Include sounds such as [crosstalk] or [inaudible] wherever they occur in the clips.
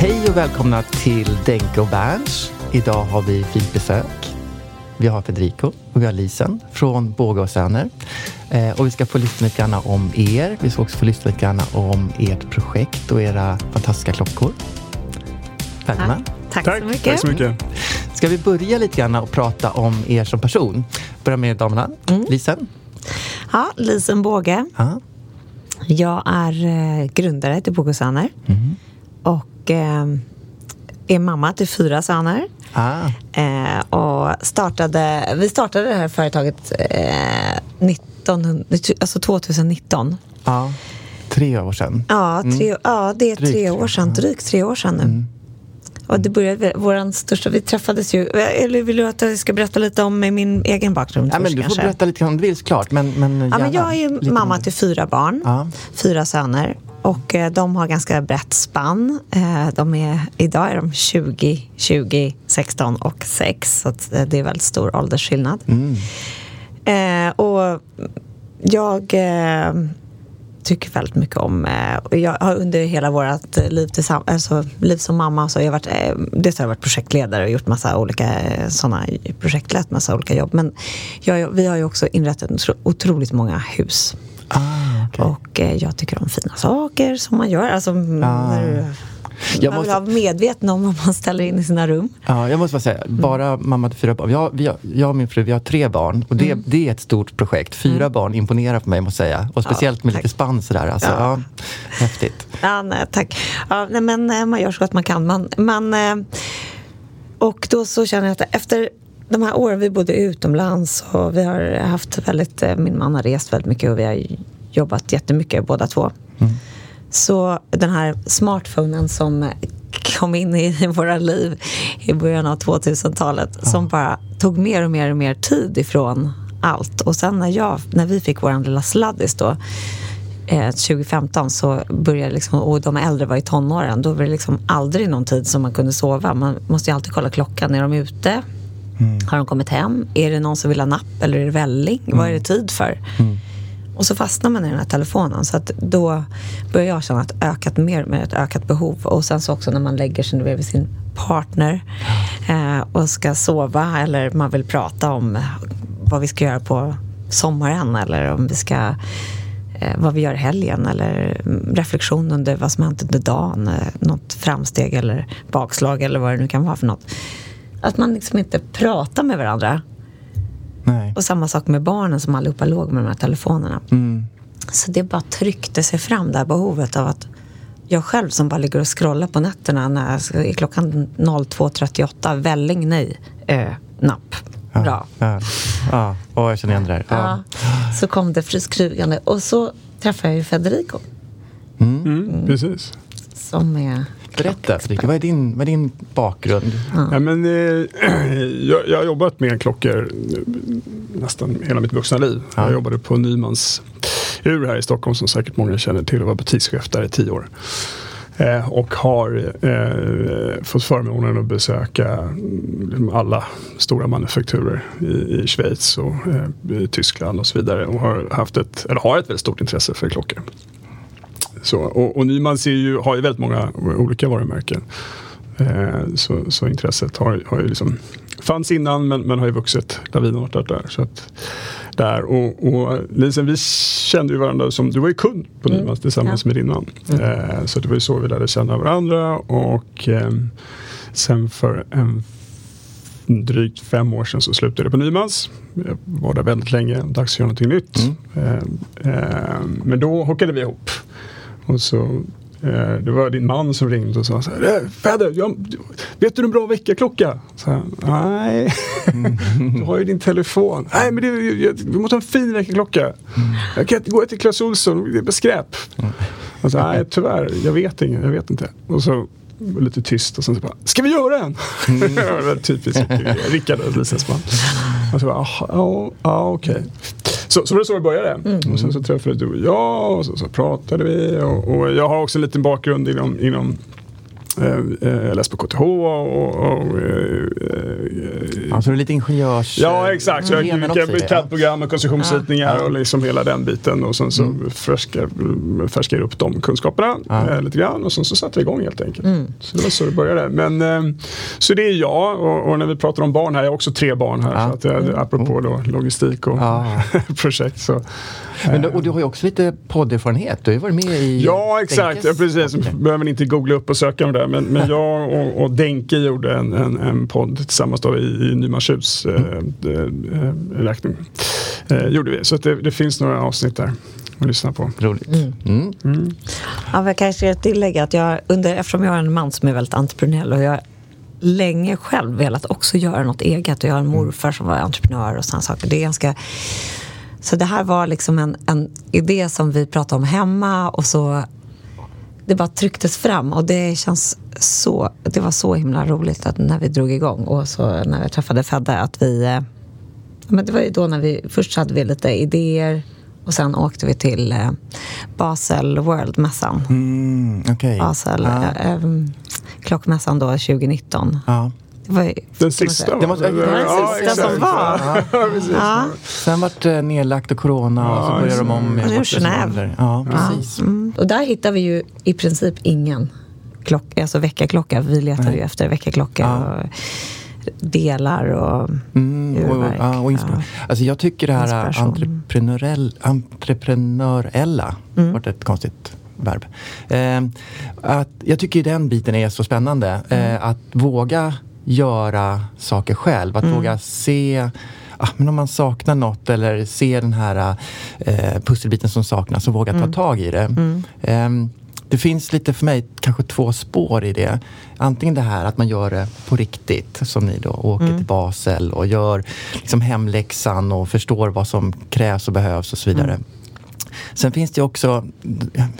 Hej och välkomna till Denke och Berns. Idag har vi fint besök. Vi har Federico och vi har Lisen från Båga och Söner. Eh, och vi ska få lyssna lite grann om er. Vi ska också få lyssna lite grann om ert projekt och era fantastiska klockor. Välkomna. Tack, Tack så mycket. Tack så mycket. Ska vi börja lite grann och prata om er som person? Börja med damerna. Lisen? Ja, Lisen Båge. Ja. Jag är eh, grundare till Båge och Söner. Och eh, är mamma till fyra söner. Ah. Eh, och startade, vi startade det här företaget eh, 19, alltså 2019. ja. Tre år sedan. Ja, tre, ja, det är Drygt tre år sedan. Drygt tre år sedan nu. Och det började, våran största, vi träffades ju, eller vill du att jag ska berätta lite om min egen bakgrund? Ja, men du får kanske? berätta lite om du vill såklart. Men, men, Ja, men jag är mamma till fyra barn, Ja. fyra söner. Och eh, de har ganska brett spann. Eh, de är, idag är de 20, 20, 16 och 6. Så att, eh, det är väldigt stor åldersskillnad. Mm. Eh, och jag eh, tycker väldigt mycket om... Eh, jag har under hela vårt liv, alltså, liv som mamma så har jag varit, eh, dels har jag varit projektledare och gjort massa olika såna projektlett massa olika jobb. Men jag, vi har ju också inrättat otro- otroligt många hus. Ah, okej. Och eh, jag tycker om fina saker som man gör. Alltså, när du, Jag man vill måste- vara medveten om vad man ställer in i sina rum. Ja, jag måste bara säga, bara mamma till fyra barn. Jag, vi har, jag och min fru, vi har tre barn och det, det är ett stort projekt. Fyra barn imponerar på mig måste jag säga. Och speciellt med tack. lite spann sådär. Alltså, ja. Ja. häftigt. Ja, nej, tack. Ja, nej, men eh, man gör så gott man kan. Man, man, eh, och då så känner jag att efter de här åren vi bodde utomlands och vi har haft väldigt, eh, min man har rest väldigt mycket och vi har jobbat jättemycket båda två. Så den här smartphonen som kom in i [laughs] våra liv i början av 2000-talet som bara tog mer och mer och mer tid ifrån allt. Och sen när, jag, när vi fick vår lilla sladdis då eh, 2015 så började liksom, och de äldre var i tonåren, då var det liksom aldrig någon tid som man kunde sova. Man måste ju alltid kolla klockan. Är de ute? Har de kommit hem? Är det någon som vill ha napp eller är det välling? Vad är det tid för? Och så fastnar man i den här telefonen. Så att då börjar jag känna ett ökat, mer med ett ökat behov. Och sen så också när man lägger sig bredvid sin partner eh, och ska sova eller man vill prata om vad vi ska göra på sommaren eller om vi ska eh, vad vi gör i helgen eller mm, reflektion under vad som hänt under dagen. Eh, något framsteg eller bakslag eller vad det nu kan vara för något. Att man liksom inte pratar med varandra. Nej. Och samma sak med barnen som allihopa låg med de här telefonerna. Mm. Så det bara tryckte sig fram, det här behovet av att jag själv som bara ligger och scrollar på nätterna när jag klockan 02.38, välling nej, eh, napp. Bra. Ja, ja. Åh, jag känner igen det där. Ja. Ja. Så kom det friskrygande och så träffade jag ju Federico Mm, Precis. som är Berätta Fredrik, vad är din, vad är din bakgrund? Ja, men, eh, [clears throat] jag, jag har jobbat med klockor nästan hela mitt vuxna liv. Ja. Jag jobbade på Nymans ur här i Stockholm som säkert många känner till och var butikschef där i tio år. Eh, och har eh, fått förmånen att besöka mm, alla stora manufakturer i, i Schweiz och eh, i Tyskland och så vidare. Och har haft ett, eller har ett väldigt stort intresse för klockor. Så, och, och Nyman ser ju, har ju väldigt många olika varumärken. Eh, så, så intresset har, har ju liksom fanns innan men, men har ju vuxit lavinartat där. Så att, där och, och Lisen, vi kände ju varandra som, du var ju kund på Mm. Nymans tillsammans Ja. med din man. Eh, så det var ju så vi lärde känna varandra och eh, sen för en drygt fem år sedan så slutade jag på Nymans. Jag var där väldigt länge, dags att göra någonting nytt. Eh, eh, men då hockade vi ihop. Och så, eh, det var din man som ringde och sa så här, "Eh, Fäder, jag, vet du en bra väckarklocka? Nej, [laughs] du har ju din telefon. Nej, men det, jag, vi måste ha en fin väckarklocka. Jag kan inte gå till Clas Ohlson, det är skräp. Och så, Nej, tyvärr, jag vet inget, jag vet inte. Och så lite tyst och sen så bara, ska vi göra en? [laughs] var typiskt Rickard och Lisas man. Och så bara, "Aha, ja, okej. Så, så var det så det började. Och sen så träffade du och jag och så, så pratade vi. Och, och jag har också en liten bakgrund inom, inom jag läste på KTH och, och eh, eh, Alltså du är lite ingenjörs... Ja exakt, så jag i gick det. CAD-program och konstruktionsritningar Ja. och liksom hela den biten och sen så Mm. färskar jag upp de kunskaperna Ja. eh, lite grann och sen så satte vi igång helt enkelt. Mm. Så det var så det började. Men, eh, så det är jag och, och när vi pratar om barn här, jag har också tre barn här Ja. så att jag, apropå då logistik och [laughs] projekt så Men du, och du har ju också lite podderfarenhet. Du har ju varit med i... Ja, exakt. Ja, precis. podd. Behöver inte googla upp och söka om det. Men, men jag och, och Denke gjorde en, en, en podd tillsammans då i, i Nymarshus eh, eh, eh, räkning. Eh, gjorde vi. Så att det, det finns några avsnitt där att lyssna på. Roligt. Mm. Ja, men jag kanske ska tillägga att jag, under, eftersom jag har en man som är väldigt entreprenöriell och jag har länge själv velat också göra något eget och jag har en morfar som var entreprenör och sådana saker. Det är ganska... Så det här var liksom en, en idé som vi pratade om hemma och så det bara trycktes fram och det känns så, det var så himla roligt att när vi drog igång och så när jag träffade Fedde att vi, eh, men det var ju då när vi, först hade vi lite idéer och sen åkte vi till eh, Basel World-mässan. Mm, Okej. Basel, eh, ehm, klockmässan då 2019. Ja. Var Den sista säga. Det måste- det var den Ja, sista som exakt. var. Ja. Ja. Sen vart det nedlagt och corona och så Ja, började de om med Och nu som Genève. Ja, precis. Mm. Och där hittar vi ju i princip ingen klock, alltså väckarklocka. Vi letade ju efter väckarklockor Ja. och delar och Mm, och, urverk. ja, och inspira- Alltså jag tycker det här entreprenörell, entreprenörella, Mm. vart ett konstigt verb. Eh, att, jag tycker den biten är så spännande. Mm. Eh, att våga göra saker själv, att Mm. våga se Ah, men om man saknar något eller ser den här eh, pusselbiten som saknas och våga Mm. ta tag i det. Ehm, det finns lite för mig kanske två spår i det. Antingen det här att man gör det på riktigt, som ni då, åker Mm. till Basel och gör liksom hemläxan och förstår vad som krävs och behövs och så vidare. Mm. Sen finns det också,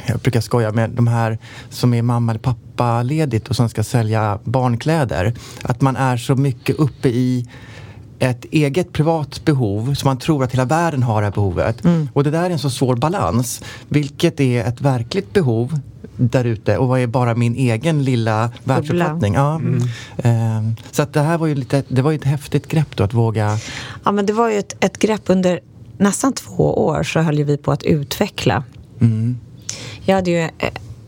jag brukar skoja med de här som är mamma eller pappa ledigt och som ska sälja barnkläder. Att man är så mycket uppe i ett eget privat behov som man tror att hela världen har det här behovet. Och det där är en så svår balans. Vilket är ett verkligt behov där ute och vad är bara min egen lilla världsuppfattning? Ja. Ehm, Så att det här var ju lite, det var ju ett häftigt grepp då att våga Ja, men det var ju ett, ett grepp under nästan två år så höll vi på att utveckla. Jag hade ju, eh,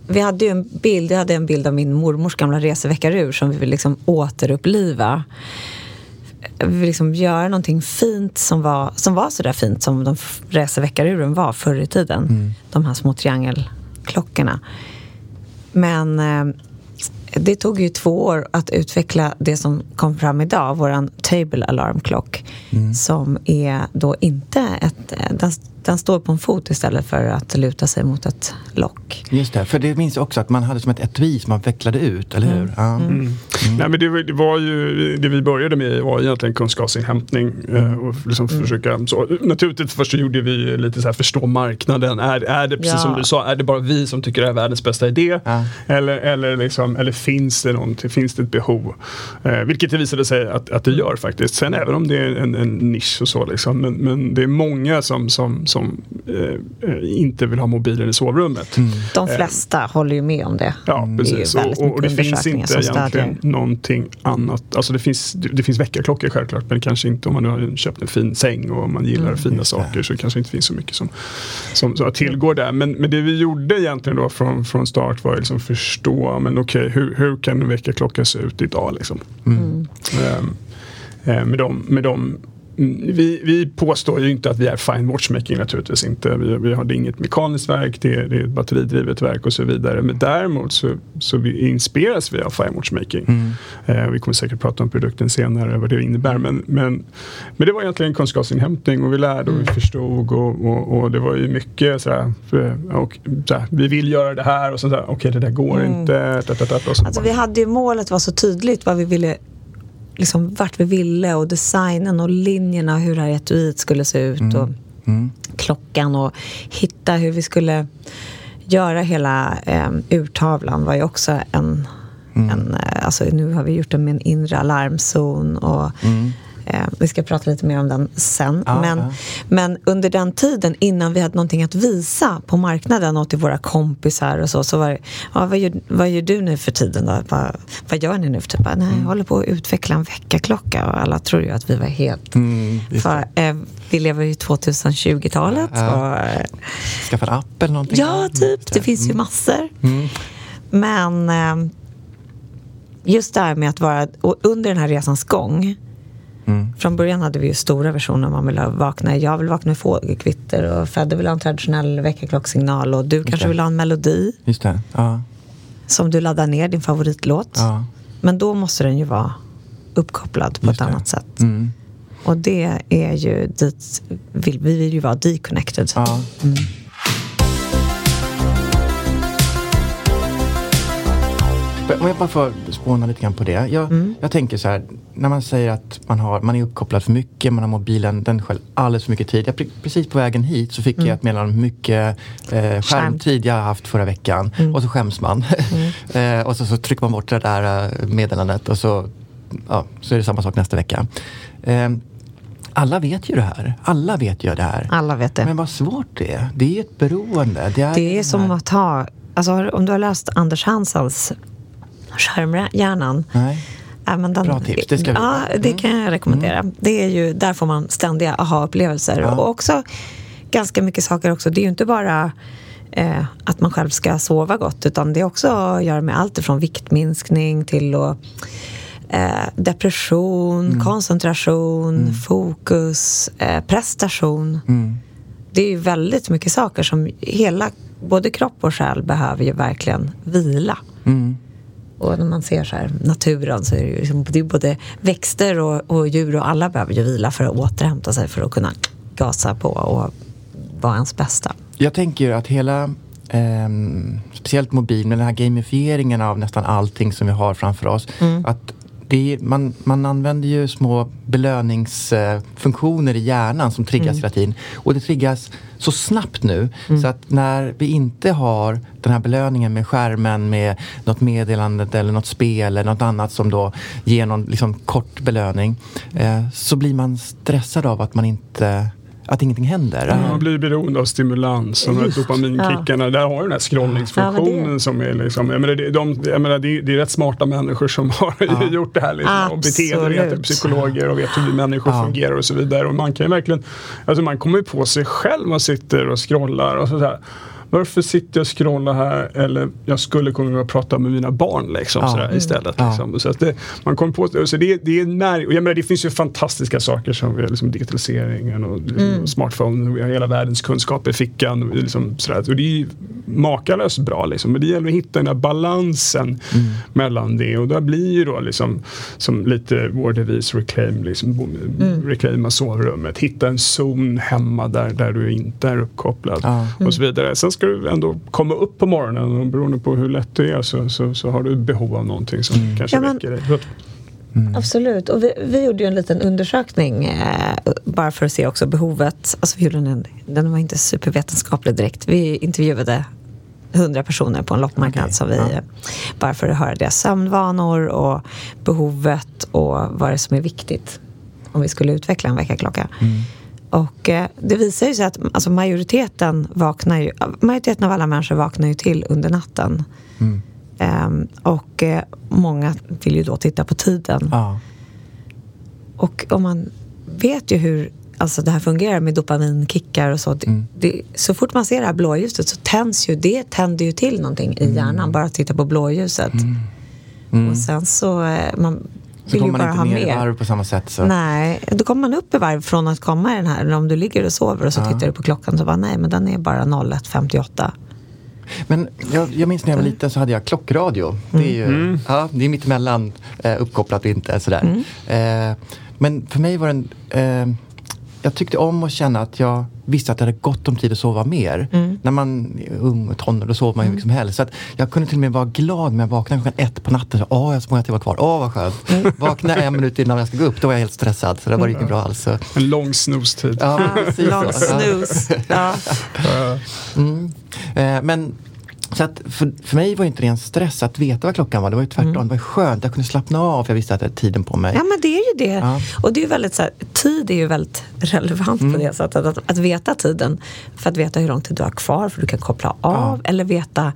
vi hade ju en bild, jag hade en bild av min mormors gamla reseveckarur som vi ville liksom återuppliva. Vi ville liksom göra någonting fint som var, som var så där fint som de reseveckaruren var förr i tiden. De här små triangelklockorna. Men eh, det tog ju två år att utveckla det som kom fram idag, våran Table Alarm Clock. Som är då inte ett... Den, står på en fot istället för att luta sig mot ett lock. Just det, för det minns jag också att man hade som ett etui som man vecklade ut, eller hur? Ja. Mm. Nej, men det, var- det var ju, det vi började med var egentligen kunskapsinhämtning. eh, Och liksom försöka, så, naturligtvis först så gjorde vi lite så här förstå marknaden. Är, är det precis Ja. som du sa, är det bara vi som tycker det är världens bästa idé? Ja. Eller, eller, liksom, eller finns, det någonting, finns det ett behov? Eh, vilket det visade sig att, att det gör faktiskt. Sen även om det är en, en nisch och så. Liksom, men, men det är många som, som, som eh, eh, inte vill ha mobilen i sovrummet. De flesta håller ju med om det. Ja, Mm. Det precis. Och, väldigt och, och det finns inte som egentligen någonting annat. Alltså det finns, det, det finns väckarklockor självklart, men kanske inte om man nu har köpt en fin säng och man gillar fina Just det. saker så kanske inte finns så mycket som, som, som tillgår där. Men, men det vi gjorde egentligen då från, från start var ju liksom förstå, men okej, hur, hur kan en väckarklocka se ut idag liksom? Mm. Eh, med de, med de Mm, vi, vi påstår ju inte att vi är fine watchmaking naturligtvis inte. Vi, vi har det är inget mekaniskt verk, det är, det är ett batteridrivet verk och så vidare. Men däremot så, så vi inspireras vi av fine watchmaking. Eh, vi kommer säkert prata om produkten senare, vad det innebär. Men, men, men det var egentligen kunskapsinhämtning och vi lärde och vi förstod. Och, och, och det var ju mycket sådär, för, och, såhär, vi vill göra det här och sådär, okej det där går inte. Ta, ta, ta, och så Alltså, bara- vi hade ju målet var så tydligt vad vi ville liksom vart vi ville och designen och linjerna hur det här etuiet skulle se ut och klockan och hitta hur vi skulle göra hela eh, urtavlan var ju också en, en eh, alltså nu har vi gjort den med en inre alarmzon och eh, vi ska prata lite mer om den sen. Ja, men, ja. men under den tiden innan vi hade någonting att visa på marknaden och till våra kompisar och så, så var det, ja, vad, gör, vad gör du nu för tiden då? Vad, vad gör ni nu för tiden? Bara, Mm. Nej, jag håller på att utveckla en väckarklocka och alla tror ju att vi var helt... Mm, för, eh, vi lever ju i 2020-talet. Ja. Eh, Skaffa en app eller någonting? Ja, Mm, typ. Det finns ju massor. Men eh, just det här med att vara... Och under den här resans gång Från början hade vi ju stora versioner. Man ville vakna, jag vill vakna med fågelkvitter och Fedde vill ha en traditionell väckarklockssignal och du kanske det. vill ha en melodi Just det. Ja. som du laddar ner, din favoritlåt. Ja. Men då måste den ju vara uppkopplad på Just ett det. annat sätt. Mm. Och det är ju dit, vi vill ju vara deconnected. Ja. Om jag bara får spåna lite grann på det. Jag, jag tänker så här, när man säger att man, har, man är uppkopplad för mycket, man har mobilen, den själv alldeles för mycket tid. Jag, pre- precis på vägen hit så fick jag ett meddelande om mycket eh, skärmtid jag har haft förra veckan. Och så skäms man. [laughs] eh, och så, så trycker man bort det där eh, meddelandet och så, ja, så är det samma sak nästa vecka. Eh, alla vet ju det här. Alla vet ju det här. Alla vet det. Men vad svårt det är. Det är ett beroende. Det är, Det är som att ha, alltså, om du har läst Anders Hansels Skärmhjärnan. Nej. Men den, Bra tips, det ska vi Ja, göra. det kan jag rekommendera. Det är ju, där får man ständiga aha-upplevelser. Ja. Och också ganska mycket saker också. Det är ju inte bara eh, att man själv ska sova gott, utan det är också att göra med allt ifrån viktminskning till och, eh, depression, Mm. koncentration, fokus, eh, prestation. Mm. Det är ju väldigt mycket saker som hela, både kropp och själ behöver ju verkligen vila. Mm. Och när man ser så här, naturen så är det ju liksom, det är både växter och, och djur och alla behöver ju vila för att återhämta sig för att kunna gasa på och vara ens bästa. Jag tänker ju att hela, ehm, speciellt mobil, men den här gamifieringen av nästan allting som vi har framför oss. Att det är, man, man använder ju små belöningsfunktioner i hjärnan som triggas hela tiden. Och det triggas så snabbt nu så att när vi inte har den här belöningen med skärmen med något meddelande eller något spel eller något annat som då ger någon liksom, kort belöning eh, så blir man stressad av att man inte att ingenting händer. Man blir beroende av stimulans, de här dopaminkickarna. Där har du den här scrollningsfunktionen Ja, det- som är liksom, jag menar, det, de, jag menar, det, det är rätt smarta människor som har [laughs] gjort det här. Liksom, och beteendevetare, psykologer och vet hur vi människor fungerar och så vidare. Och man kan ju verkligen, alltså man kommer ju på sig själv och sitter och scrollar och sådär. Varför sitter jag och scrollar här? Eller jag skulle kunna prata med mina barn liksom, Ja. sådär, Mm. istället. Ja. Liksom. Så det, man kom på, så det, det, är en mär, och jag menar, det finns ju fantastiska saker som liksom digitaliseringen och liksom, Mm. smartphone. Vi har hela världens kunskap i fickan. Och, liksom, sådär. och det är ju makalöst bra. Liksom. Men det gäller att hitta den här balansen Mm. mellan det. Och där blir ju då liksom, som lite vår devis reclaim, liksom, Mm. reclaima sovrummet. Hitta en zon hemma där, där du inte är uppkopplad Ja. och så vidare. Sen ska du ändå komma upp på morgonen och beroende på hur lätt det är så, så, så har du behov av någonting som kanske Ja, men- väcker dig. Att- Absolut. Och vi, vi gjorde ju en liten undersökning eh, bara för att se också behovet. Alltså vi gjorde en, den var inte supervetenskaplig direkt. Vi intervjuade hundra personer på en loppmarknad Okej, som vi, ja. eh, bara för att höra deras sömnvanor och behovet och vad det är som är viktigt om vi skulle utveckla en väckarklocka. Och eh, det visar ju sig att alltså, majoriteten vaknar ju, majoriteten av alla människor vaknar ju till under natten. Ehm, och eh, många vill ju då titta på tiden. Ja. Och om man vet ju hur alltså det här fungerar med dopaminkickar och så. Mm. det, så fort man ser det här blåljuset så tänds ju det tänder ju till någonting Mm. i hjärnan bara att titta på blåljuset. Och sen så eh, man Så kommer man inte ner i varv på samma sätt. Så. Nej, då kommer man upp i varv från att komma i den här. Om du ligger och sover och så tittar du på klockan så bara nej, men den är bara 01.58. Men jag, jag minns när jag var liten så hade jag klockradio. Det är ju ja, det är mittemellan eh, uppkopplat och inte sådär. Eh, men för mig var den... Eh, jag tyckte om att känna att jag visste att jag hade gott om tid att sova mer. När man är ung och tonår då sover man ju mycket som helst. Så att jag kunde till och med vara glad när jag vaknade klockan ett på natten. Så, Åh, jag har så många timmar kvar. Åh, vad skönt. [laughs] Vakna en minut innan jag ska gå upp, då var jag helt stressad. Så det var inget bra alls. Så, En lång snostid. ja, precis så. [laughs] Lång snooze. Ja. Mm. Eh, men så att för, för mig var inte det en stress att veta vad klockan var. Det var ju tvärtom. Det var skönt. Jag kunde slappna av för jag visste att jag hade tiden på mig. Ja, men det är ju det. Ja. Och det är ju väldigt så här, tid är ju väldigt relevant Mm. på det sättet. Att, att veta tiden. För att veta hur lång tid du har kvar, för du kan koppla av. Eller veta,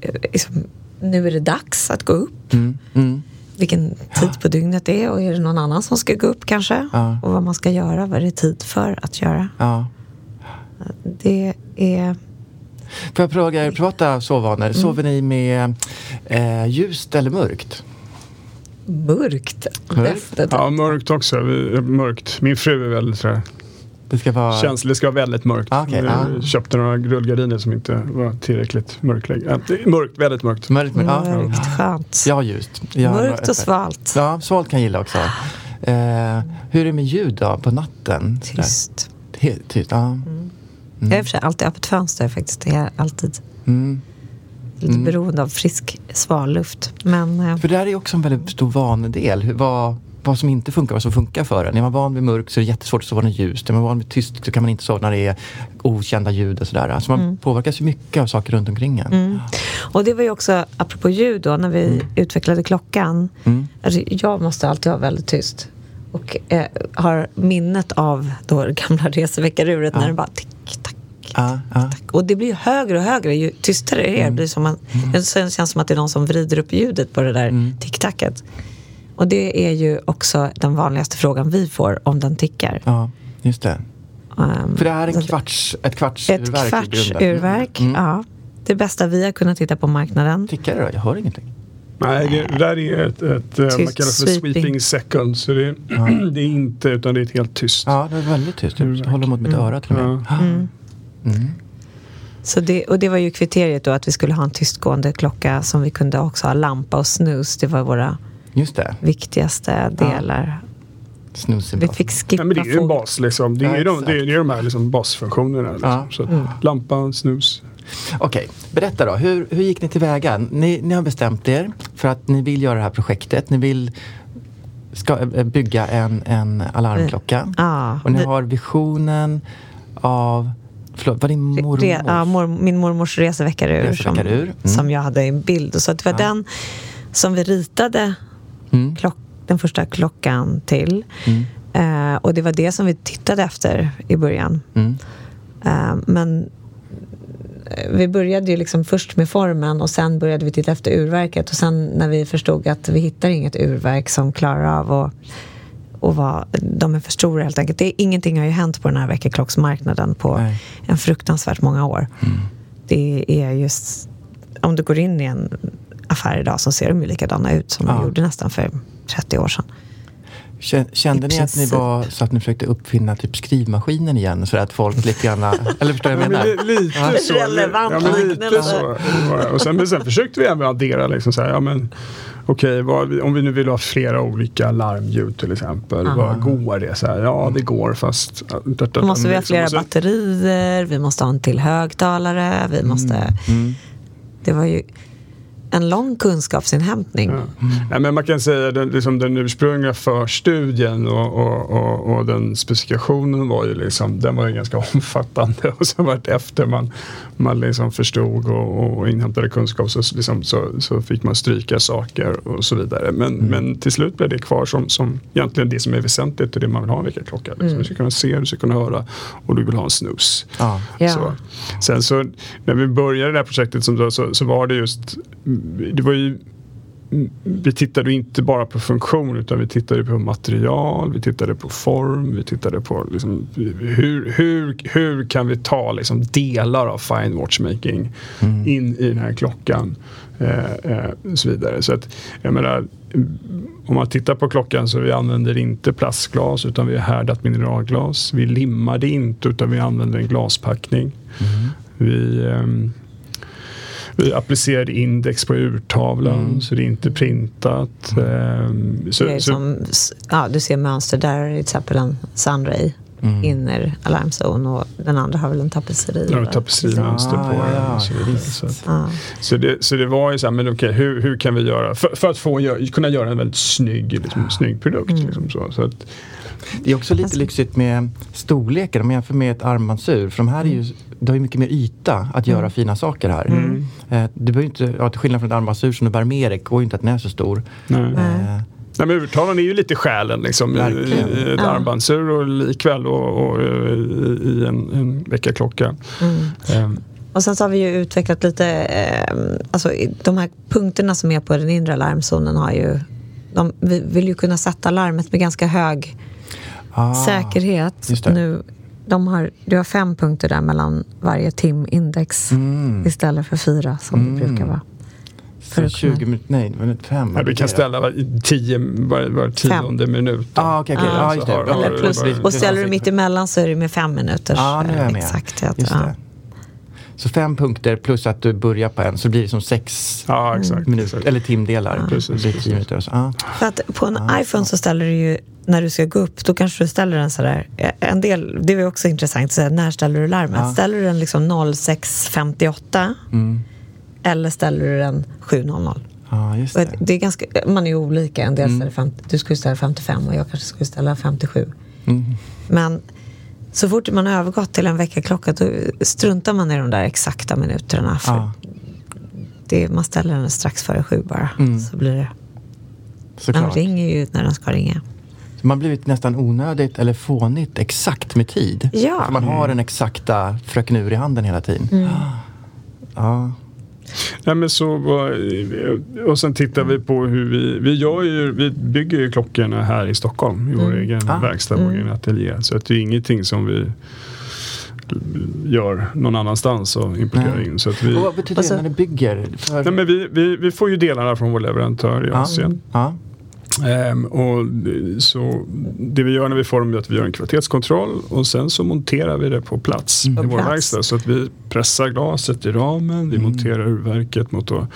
eh, liksom, nu är det dags att gå upp. Mm. Mm. Vilken tid på dygnet det är och är det någon annan som ska gå upp kanske? Ja. Och vad man ska göra, vad är det tid för att göra? Ja. Det är... Får jag fråga er privata sovvanor? Mm. Sover ni med eh, ljust eller mörkt? Mörkt. Mörkt? Ja, mörkt också. Mörkt. Min fru är väldigt sådär, Det ska vara... känslig. Det ska vara väldigt mörkt. Ah, Vi ah. köpte några rullgardiner som inte var tillräckligt mörklägg. Äh, mörkt, väldigt mörkt. Mörkt, mörkt. Ja. Mörkt, skönt. Jag har ljust. Jag har Mörkt och svalt. Ja, svalt kan jag gilla också. Eh, hur är det med ljud då, på natten? Tyst. Helt tyst, ja. Jag har i och för sig alltid öppet fönster faktiskt. Det är alltid Mm. lite beroende av frisk svalluft. Men eh, För det här är också en väldigt stor vanedel. Vad, vad som inte funkar, vad som funkar för en. Är man van vid mörkt så är det jättesvårt att sova när det är ljust. Är man van vid tyst så kan man inte sova när det är okända ljud och sådär. Alltså man påverkas ju mycket av saker runt omkring en. Och det var ju också, apropå ljud då, när vi utvecklade klockan. Alltså, jag måste alltid vara väldigt tyst. Och eh, har minnet av då gamla [laughs] reseväckaruret när det bara tick, tack, Ja, ja. Och det blir ju högre och högre ju tystare det är. Det, blir som man, det känns som att det är någon som vrider upp ljudet på det där ticktacket. Och det är ju också den vanligaste frågan vi får om den tickar. ja, just det. Um, För det här är en kvarts, ett Ett kvartsurverk grunden. kvartsurverk, Mm. ja. Det bästa vi har kunnat titta på marknaden. Tickar det då? Jag hör ingenting. Nej, det, det där är ett, ett eh, man kallar för sweeping. sweeping second. Så det, [clears throat] det är inte, utan det är ett helt tyst. Ja, det är väldigt tyst. Jag håller mot mitt öra till och med. Ja. Mm. Så det, och det var ju kriteriet då att vi skulle ha en tystgående klocka som vi kunde också ha lampa och snus. Det var våra Just det. viktigaste delar. Snusen. Vi fick skippa Ja, men det är ju en bas liksom. Det är, Ja, ju de, det är, det är de här liksom basfunktionerna. Liksom. Ja. Så Mm. Lampa, snus. Okej, berätta då. Hur, hur gick ni tillväga? Ni, ni har bestämt er för att ni vill göra det här projektet. Ni vill ska, eh, bygga en, en alarmklocka. Ja, Och ni har visionen av... Förlåt, var din mormor? Re, ja, mor, min mormors reseväckarur, Reseväckarur, Som, mm. som jag hade i en bild. Så det var den som vi ritade Mm. klock, den första klockan till. Eh, och det var det som vi tittade efter i början. Mm. Eh, men eh, vi började ju liksom först med formen och sen började vi titta efter urverket. Och sen när vi förstod att vi hittar inget urverk som klarar av att och vad, de är för stora helt enkelt. Det, ingenting har ju hänt på den här väckarklocksmarknaden på Nej. en fruktansvärt många år. det är just... Om du går in i en affär idag så ser de ju likadana ut som Ja. de gjorde nästan för 30 år sedan. Kä- Kände ni att ni var så att ni försökte uppfinna typ skrivmaskinen igen? Så att folk lite grann... [laughs] eller förstår du vad jag Ja, men menar? li- lite Ja. så. Relevant ja, men lite så. var. Och sen, men sen försökte vi även addera liksom så här, ja men okej, vad- om vi nu vill ha flera olika larmljud till exempel. Vad går det? Så här, ja, det går fast... Då måste vi ha flera Och sen- batterier, vi måste ha en till högtalare, vi måste... Det var ju en lång kunskapsinhämtning. Ja. Nej, men man kan säga den, liksom den ursprungliga förstudien och, och, och, och den specifikationen var ju liksom, den var ju ganska [laughs] omfattande och sen vart efter man, man liksom förstod och, och inhämtade kunskap så, liksom, så, så fick man stryka saker och så vidare. Men, men till slut blev det kvar som, som egentligen det som är väsentligt och det man vill ha en väckarklocka. Liksom. Du ska kunna se, du ska kunna höra och du vill ha en snus. Ja. Ja. Så. Sen så när vi började det här projektet som så, så var det just, det var ju vi tittade inte bara på funktion utan vi tittade på material, vi tittade på form, vi tittade på liksom, hur, hur, hur kan vi ta liksom, delar av fine watchmaking in i den här klockan. Eh, eh, och så vidare. Så att, jag menar, om man tittar på klockan så vi använder inte plastglas utan vi har härdat mineralglas. Vi limmar det inte utan vi använder en glaspackning. Vi, ehm, vi applicerade index på urtavlan så det är inte printat. Ehm, så, så, som, ja, du ser mönster där, till exempel en Sunray inner alarmzon och den andra har väl en tapetseri. Ja, tapetserimönster Ah, på den. och så vidare. visst. Så, att, Ja. så, det, så det var ju så här, men okej, hur, hur kan vi göra för, för att få, kunna göra en väldigt snygg, liksom, snygg produkt. Liksom, så, så att, Det är också lite lyxigt med storleken om man jämför med ett armbandsur. För de här är ju, det har ju mycket mer yta att göra fina saker här. Eh, det behöver ju inte, ja, till skillnad från ett armbandsur som du bär med dig, går ju inte att den är så stor. nej. Eh, Nej, men urtavlan är ju lite själen liksom, i, Verkligen. i ett Ja. armbandsur och likväl och, och, eh, i, i en, en väckarklocka. Ehm, Och sen så har vi ju utvecklat lite, eh, alltså i- de här punkterna som är på den inre alarmzonen har ju, de, vi vill ju kunna sätta larmet med ganska hög ah, säkerhet. just det. Nu, de har, du har fem punkter där mellan varje timindex Mm. istället för fyra som det brukar vara. För att 20 kunna- minuter, nej, men fem. ja, vi kan ställa var, tio, var, var tionde minut. då. Ah, okej, okej. Ah. Ja, just det. Har- Ja, har- plus, och ställer du mitt emellan så är det med fem minuters Ja, nu är jag med. exakthet. Just Ja. det. Så fem punkter plus att du börjar på en så blir det som sex Ja, exakt. minuter, exakt. eller timdelar. Precis, blir precis. tio minuter. Så, ah. För att på en iPhone så ställer du ju, när du ska gå upp, då kanske du ställer den sådär, en del, det är ju också intressant, så här, när ställer du larmet? Ja. Ställer du den liksom 06.58 Mm. Eller ställer du den 7.00? Ja, just det. det är ganska, man är ju olika, en del Mm. ställer 50, du skulle ställa 55 och jag kanske skulle ställa 57. Mm. Men så fort man har övergått till en väckarklocka då struntar man i de där exakta minuterna. För Ja, det, man ställer den strax före sju bara. Mm. Så blir det. Såklart. ringer ju när den ska ringa. Så man har blivit nästan onödigt eller fånigt exakt med tid. Ja. För man har den exakta fröken ur i handen hela tiden. Mm. Ja. Nej, men så, var- och sen tittar vi på hur vi, vi, gör ju, vi bygger ju klockorna här i Stockholm i vår egen Ah. verkstad, vår egen ateljé. Så att det är ingenting som vi gör någon annanstans och importerar Nej. in. Så att vi, Och vad betyder Och så- det när ni bygger? För... nej, men vi, vi, vi får ju delarna från vår leverantör i ja. Asien. Ja. Ehm, och så det vi gör när vi får dem är att vi gör en kvalitetskontroll och sen så monterar vi det på plats Mm. i vår verkstad. Så att vi pressar glaset i ramen, vi Mm. monterar urverket mot då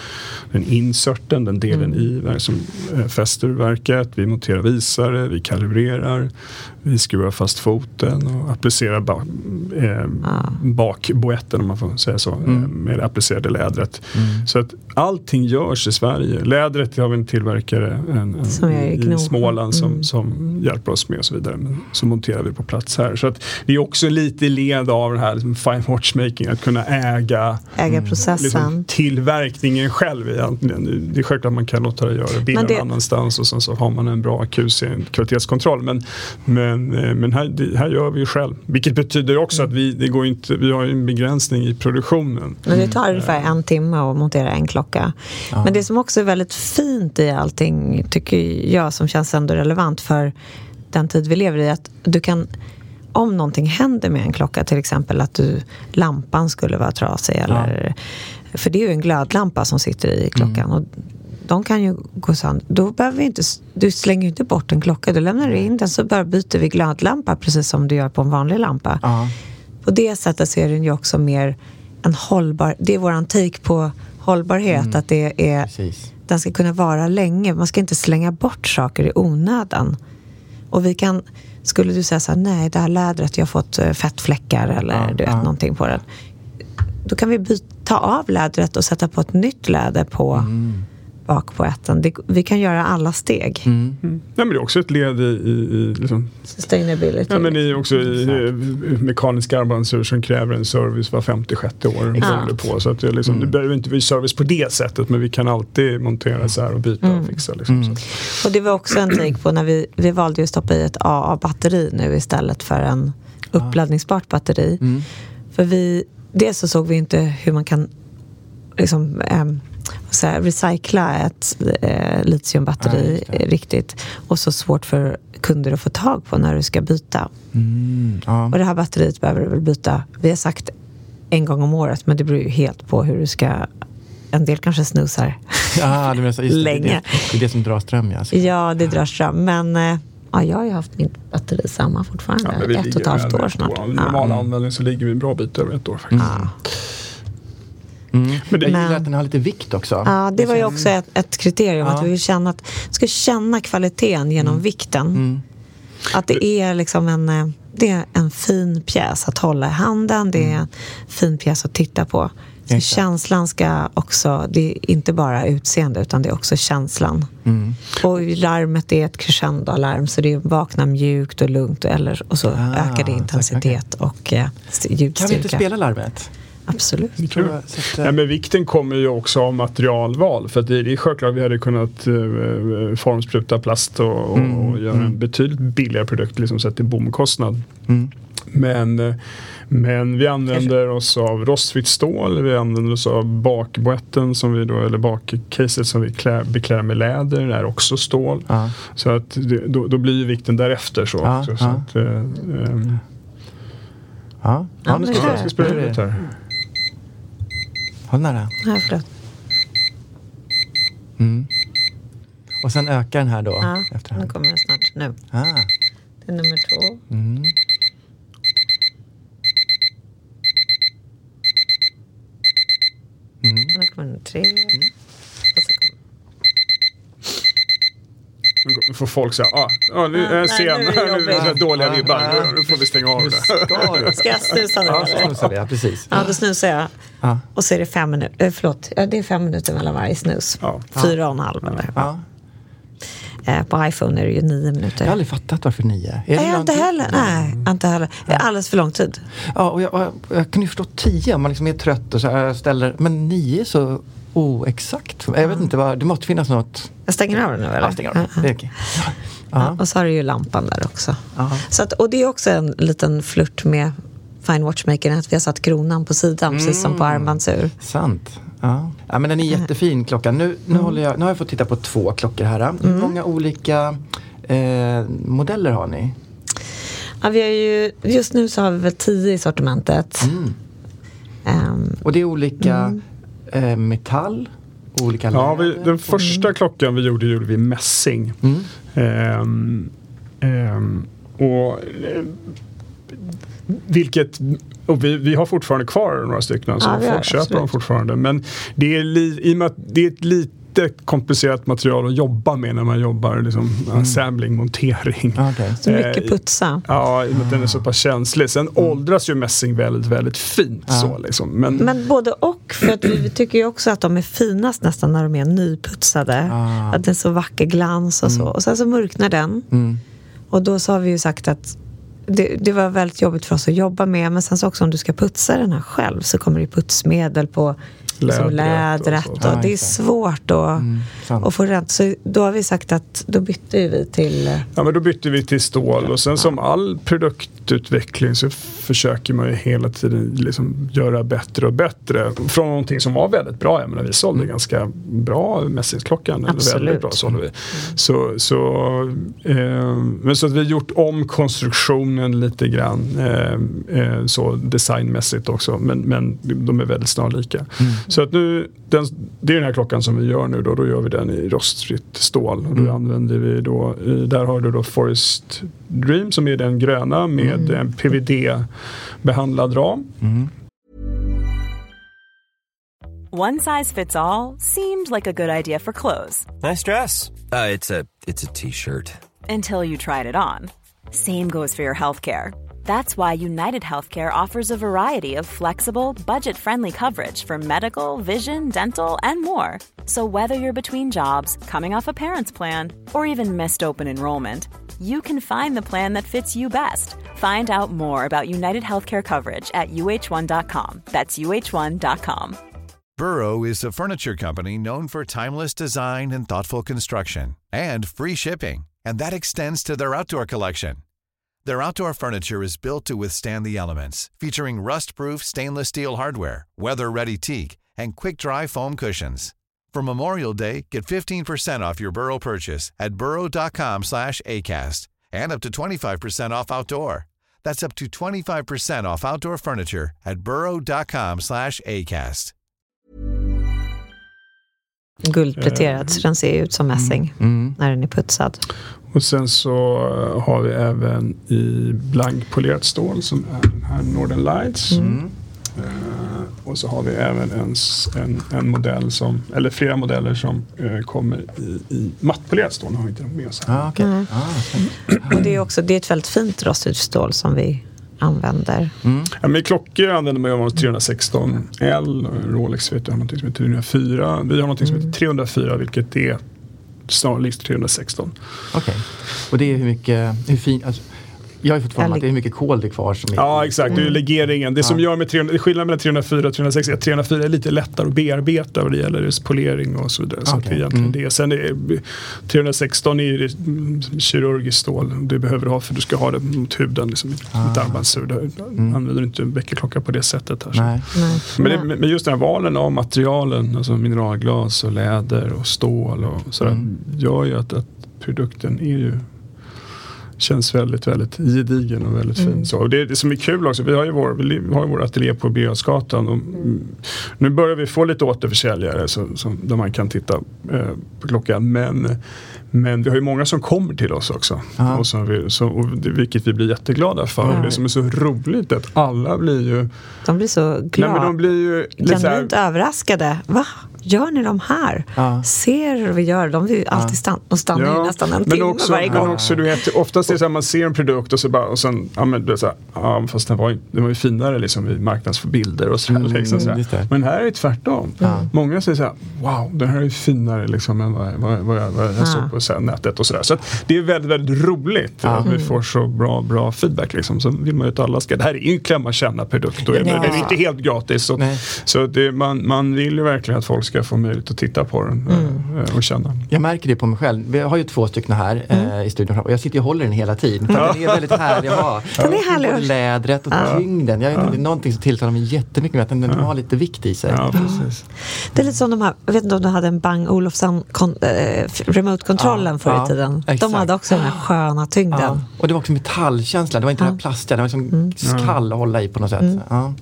den inserten, den delen i verk som eh, fäster urverket. Vi monterar visare, vi kalibrerar, vi skruvar fast foten och applicerar ba- eh, bakboetten om man får säga så, eh, med det applicerade lädret. Så att allting görs i Sverige. Lädret har vi en tillverkare en, en, i i. Småland som, Mm. som hjälper oss med och så vidare. Men så monterar vi på plats här. Så att det är också lite led av det här liksom fine watchmaking, att kunna äga Äga processen. liksom, tillverkningen själv egentligen. Det är självklart man kan låta det göra det- någon annanstans och sen så har man en bra QC, kvalitetskontroll. Men, men, eh, men här, det, här gör vi ju själv. Vilket betyder också att vi, det går inte, vi har ju en begränsning i produktionen. Men det tar ungefär en timme att montera en klocka. Men det som också är väldigt fint i allting, tycker jag, som känns ändå relevant för den tid vi lever i, att du kan om någonting händer med en klocka, till exempel att du, lampan skulle vara trasig. Eller, För det är ju en glödlampa som sitter i klockan. Och de kan ju gå sönder. Då behöver vi inte, du slänger ju inte bort en klocka. Du lämnar in den så bara byter vi glödlampa precis som du gör på en vanlig lampa. Ja. På det sättet så är den ju också mer en hållbar... Det är våran take på hållbarhet. Att det är, Precis. Den ska kunna vara länge. Man ska inte slänga bort saker i onödan. Och vi kan... Skulle du säga så här, nej det här lädret, jag har fått eh, fettfläckar eller Ja, du vet, ja. någonting på den. Då kan vi byta, ta av lädret och sätta på ett nytt läder på Mm. Bak på ätten. Det, vi kan göra alla steg. Mm. Nej, men det är också ett led i, i, i liksom, Sustainability. Ja, men i också i, i mekaniska armbandsur som kräver en service var 50-60 år. beroende På, så att det, är liksom, det behöver inte bli service på det sättet men vi kan alltid montera så här och byta och fixa. Liksom, så. att- Och det var också en [clears throat] take på när vi, vi valde att stoppa i ett AA-batteri nu istället för en uppladdningsbart batteri. För vi, dels så såg vi inte hur man kan liksom, ehm, säger jag, recycla ett eh, litiumbatteri Ja, det. riktigt. Och så svårt för kunder att få tag på när du ska byta. Mm. Ja. Och det här batteriet behöver du väl byta, vi har sagt en gång om året, men det beror ju helt på hur du ska en del kanske snusar. Ja, du menar så, just det, Länge. Det, är det, det är det som drar ström, ja. Så- Ja, det drar ström. Men eh, ja, jag har ju haft mitt batteri samma fortfarande. Ja, ett och ett halvt år snart. år. Normal Ja. användning så ligger vi en bra bit över ett år faktiskt. Ja. Mm. Men det- jag gillar att den har lite vikt också. Ja, det var ju också ett, ett kriterium. Ja. Att vi vill känna att, ska känna kvaliteten genom Mm. vikten. Att det är liksom en, eh, det är en fin pjäs att hålla i handen. Det är en fin pjäs att titta på. Så Mm. Exakt. känslan ska också, det är inte bara utseende utan det är också känslan. Mm. Och larmet är ett crescendo-alarm så det vaknar mjukt och lugnt eller, och så Ah, ökar det intensitet och eh, st- ljudstyrka. Kan vi inte spela larmet? Absolut. Kul. Tror jag, så att, eh, Ja, men vikten kommer ju också av materialval. För att det, det är självklart vi hade kunnat uh, formspruta plast och, och, och göra en betydligt billigare produkt liksom, sett till bomkostnad. Mm. Men, eh, men vi använder oss av rostfritt stål, vi använder oss av bakboetten som vi då, eller bakcaset som vi klär, beklär med läder, det är också stål. Ja. Så att det, då, då blir ju vikten därefter så Ja, också. Så ja. att, eh, ehm, Ja, Ja, ja, nu men ska det- vi spela det- här. Håll nära. Ja, förlåt. Mm. Och sen ökar den här då Ja, nu efterhand. kommer den snart. Nu. Ah. Det är nummer två. Mm. Mm. Nu kommer nummer tre. Och så kommer... Nu får folk säga, ah, ah, nu är jag sen, nu är det [laughs] nu är det jobbigt. så här dåliga vibbar, nu, får vi stänga av det. [laughs] Ska jag snusa nu? Ja, snusar vi. Ja, precis. Ja, då snusar jag. Ja. Och så är det fem minuter. Eh, förlåt, ja, det är fem minuter mellan varje snus. Ja. Fyra och en halv. Eller? Ja. Eh, på iPhone är det ju nio minuter. Jag har aldrig fattat varför nio. Är det Nej, jag inte heller. Nej, inte heller. Det är alldeles för lång tid. Ja, och jag, och jag, jag kan ju förstå tio om man liksom är trött och så här ställer, men nio så oexakt. Jag vet inte, vad, det måste finnas något. Jag stänger av den nu eller? Ja, stäng av. Det är okej. Ja. och så har du ju lampan där också. Ja. Så att, och det är också en liten flört med Fine Watchmaker att vi har satt kronan på sidan precis som på Mm. armbandsur. Sant. Ja. ja, men den är jättefin klockan. Nu, nu, håller jag, nu har jag fått titta på två klockor här. Hur många olika eh, modeller har ni? Ja, vi har ju, just nu så har vi väl tio i sortimentet. Mm. Ehm, Och det är olika eh, metall, olika Ja, vi, den första klockan vi gjorde gjorde vi mässing. Mm. Ehm, ehm, och, eh, vilket, och vi, vi har fortfarande kvar några stycken, så Ja, vi har folk köper absolut. dem fortfarande. Men det är, li, i och med att det är ett lite komplicerat material att jobba med när man jobbar liksom, assembling, montering. Ja, okej. så mycket Eh, putsa. Ja, i och med att den är så pass känslig. Sen åldras ju mässing väldigt, väldigt fint. Ja. Så, liksom. Men, Men både och, för att vi tycker ju också att de är finast nästan när de är nyputsade. Ah. Att det är så vacker glans och så. Och sen så mörknar den. Mm. Och då så har vi ju sagt att det, det var väldigt jobbigt för oss att jobba med. Men sen så också om du ska putsa den här själv så kommer det putsmedel på liksom lädret. Och, Ja, det är svårt att, Mm, att få rätt. Så då har vi sagt att då bytte vi till... Ja, men då bytte vi till stål och sen som all produktutveckling så försöker man ju hela tiden liksom göra bättre och bättre. Från någonting som var väldigt bra. Jag menar, vi sålde ganska bra mässingsklockan. Absolut. Väldigt bra sålde vi. Så, så, eh, men så att vi har gjort om konstruktionen lite grann. Eh, eh, så designmässigt också. Men, men de är väldigt snarlika. Så att nu, den, det är den här klockan som vi gör nu då. Då gör vi den i rostfritt stål. Och då använder vi då, i, där har du då Forest Dream som är den gröna med en PVD-behandlad ram. One size fits all seemed like a good idea for clothes Nice dress. Uh, it's a it's a t-shirt. until you tried it on. Same goes for your healthcare. That's why United Healthcare offers a variety of flexible, budget friendly coverage for medical, vision, dental, and more. So, whether you're between jobs, coming off a parent's plan, or even missed open enrollment, you can find the plan that fits you best. Find out more about United Healthcare coverage at uh1.com. That's uh1.com. Burrow is a furniture company known for timeless design and thoughtful construction and free shipping, and that extends to their outdoor collection. Their outdoor furniture is built to withstand the elements, featuring rust-proof stainless steel hardware, weather-ready teak, and quick-dry foam cushions. For Memorial Day, get 15% off your Burrow purchase at burrow.com slash ACAST and up to 25% off outdoor. That's up to 25% off outdoor furniture at burrow.com slash ACAST. guldpläterad så den ser ut som mässing Mm. när den är putsad. Och sen så eh, har vi även i blankpolerat stål som är den här Northern Lights. Mm. Eh, och så har vi även en, en, en modell som, eller flera modeller som eh, kommer i, i mattpolerat stål. Nu har vi inte med oss här. Ah, okej. Mm. Ah. Och det är också det är ett väldigt fint rostigt stål som vi använder. Ja, men i klockor använder man ju 316L. och Rolex vet jag har någonting som heter 304. Vi har någonting som heter 304 vilket är snarlikt 316. Okej. Och det är hur mycket, hur fin, alltså, jag har ju fått för mig att det är hur mycket kol det är kvar som är Ja exakt, det är ju legeringen. Det som gör med 300, skillnaden mellan 304 och 306 är att 304 är lite lättare att bearbeta vad det gäller just polering och så vidare. Så att det är Okej. egentligen Mm. det. Sen är 316 är ju mm, kirurgiskt stål. Du behöver ha för du ska ha det mot huden. Liksom, Ah. Armbandsur. Där använder du inte en väckarklocka på det sättet. Här, så. Nej. Nej. Men, det, men just den här valen av materialen, alltså mineralglas och läder och stål och sådär, Mm. gör ju att, att produkten är ju Känns väldigt, väldigt gedigen och väldigt fin. Så. Och det, det som är kul också, vi har ju vår, vi har ju vår ateljé på Birger och mm, Nu börjar vi få lite återförsäljare så, så, där man kan titta eh, på klockan. Men, men vi har ju många som kommer till oss också. Och som vi, så, och det, vilket vi blir jätteglada för. Ja. Och det som är så roligt är att alla blir ju De blir så Nej, glada. men de blir ju så här, Genuint överraskade. Va? Gör ni de här? Ja. Ser hur vi gör? De, vill ju alltid stanna, de stannar ju nästan en men timme också, varje men gång. också du vet, oftast är det så här, man ser en produkt och så bara, och sen, ja men det är så här, ja fast den var ju, den var ju finare liksom i marknadsbilder och så här, Mm, liksom, så här. det. Men här är det tvärtom. Många säger så här, wow den här är finare liksom än vad, vad, vad, jag, vad jag Ja. såg på så här, nätet och sådär. Så att det är väldigt, väldigt roligt att vi får så bra, bra feedback liksom. Så vill man ju att alla ska, det här är ju en klämma känna produkt och Ja. den är inte helt gratis. Så, Nej. så det, man, man vill ju verkligen att folk ska få möjlighet att titta på den eh, och känna. Jag märker det på mig själv. Vi har ju två stycken här eh, i studion och jag sitter och håller den hela tiden. För att den är väldigt härlig att ha. Den är härlig. Både lädret och tyngden. Jag inte, det är någonting som tilltalar mig jättemycket med att den, den har lite vikt i sig. Ja, precis. Det är lite som de här, jag vet inte om du hade en Bang Olufsen kon, eh, remote-kontrollen Ja, förr ja, i tiden. exakt. De hade också den här sköna tyngden. Ja. Och det var också metallkänsla. Det var inte den här plastiga. Det var liksom skall att hålla i på något sätt. Ja.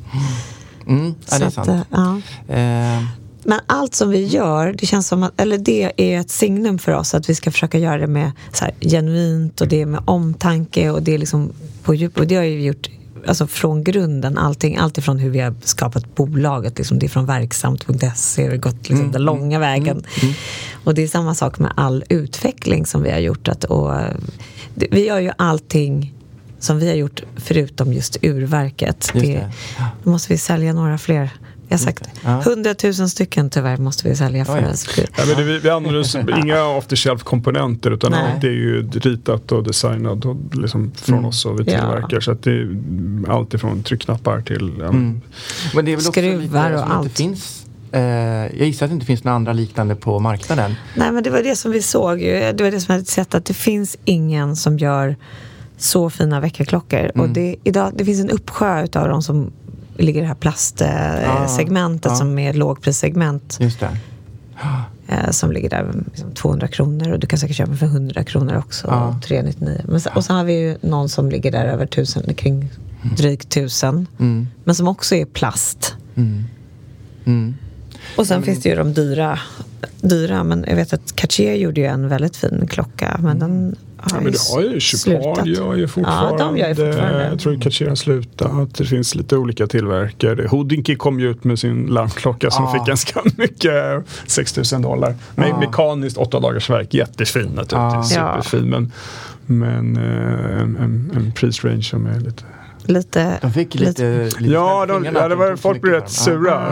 Mm, ja, det är att, sant. eh, ja. Eh, Men allt som vi gör, det känns som att, eller det är ett signum för oss att vi ska försöka göra det med så här, genuint och det är med omtanke och det är liksom på djup. Och det har vi gjort alltså från grunden, allting, allt ifrån hur vi har skapat bolaget, liksom, det är från verksamt.se, vi har gått liksom, den långa vägen. Och det är samma sak med all utveckling som vi har gjort. Att, och, det, vi gör ju allting som vi har gjort förutom just urverket. Just det, det. Då måste vi sälja några fler. Jag har sagt Ja. hundratusen stycken tyvärr måste vi sälja för att Ja, men det, vi, vi använder oss inga off the shelf komponenter utan Nej. allt är ju ritat och designat och liksom från oss och vi Ja. tillverkar. Så att det är allt ifrån tryckknappar till ja, Mm. Men det är väl Skruvar och allt. Finns Eh, jag gissar att det inte finns några andra liknande på marknaden. Nej, men det var det som vi såg. Ju. Det var det som jag hade sett att det finns ingen som gör så fina väckarklockor. Mm. Och det, idag, det finns en uppsjö av dem som ligger det här plastsegmentet Ah, ah. som är lågprissegment. Just det. Eh, som ligger där liksom 200 kronor och du kan säkert köpa för 100 kronor också. Och 399. Men, och så har vi ju någon som ligger där över 1000, kring drygt 1000. Mm. Men som också är plast. Mm. Mm. Och sen finns det ju de dyra, dyra. Men jag vet att Cartier gjorde ju en väldigt fin klocka. Men den har Ja, men det har ju slutat. Chupard gör ju fortfarande. Ja, de gör ju fortfarande. Jag tror Cartier har slutat. Det finns lite olika tillverkare. Houdinki kom ju ut med sin larmklocka som Ah. fick ganska [laughs] mycket, 6000 dollar. Men Ah. mekaniskt åtta dagars verk, jättefin naturligtvis. Ah. Superfin. Men, men eh, en, en, en prisrange som är lite... Lite, De fick lite... lite Ja, de, ja det var, folk blev rätt sura.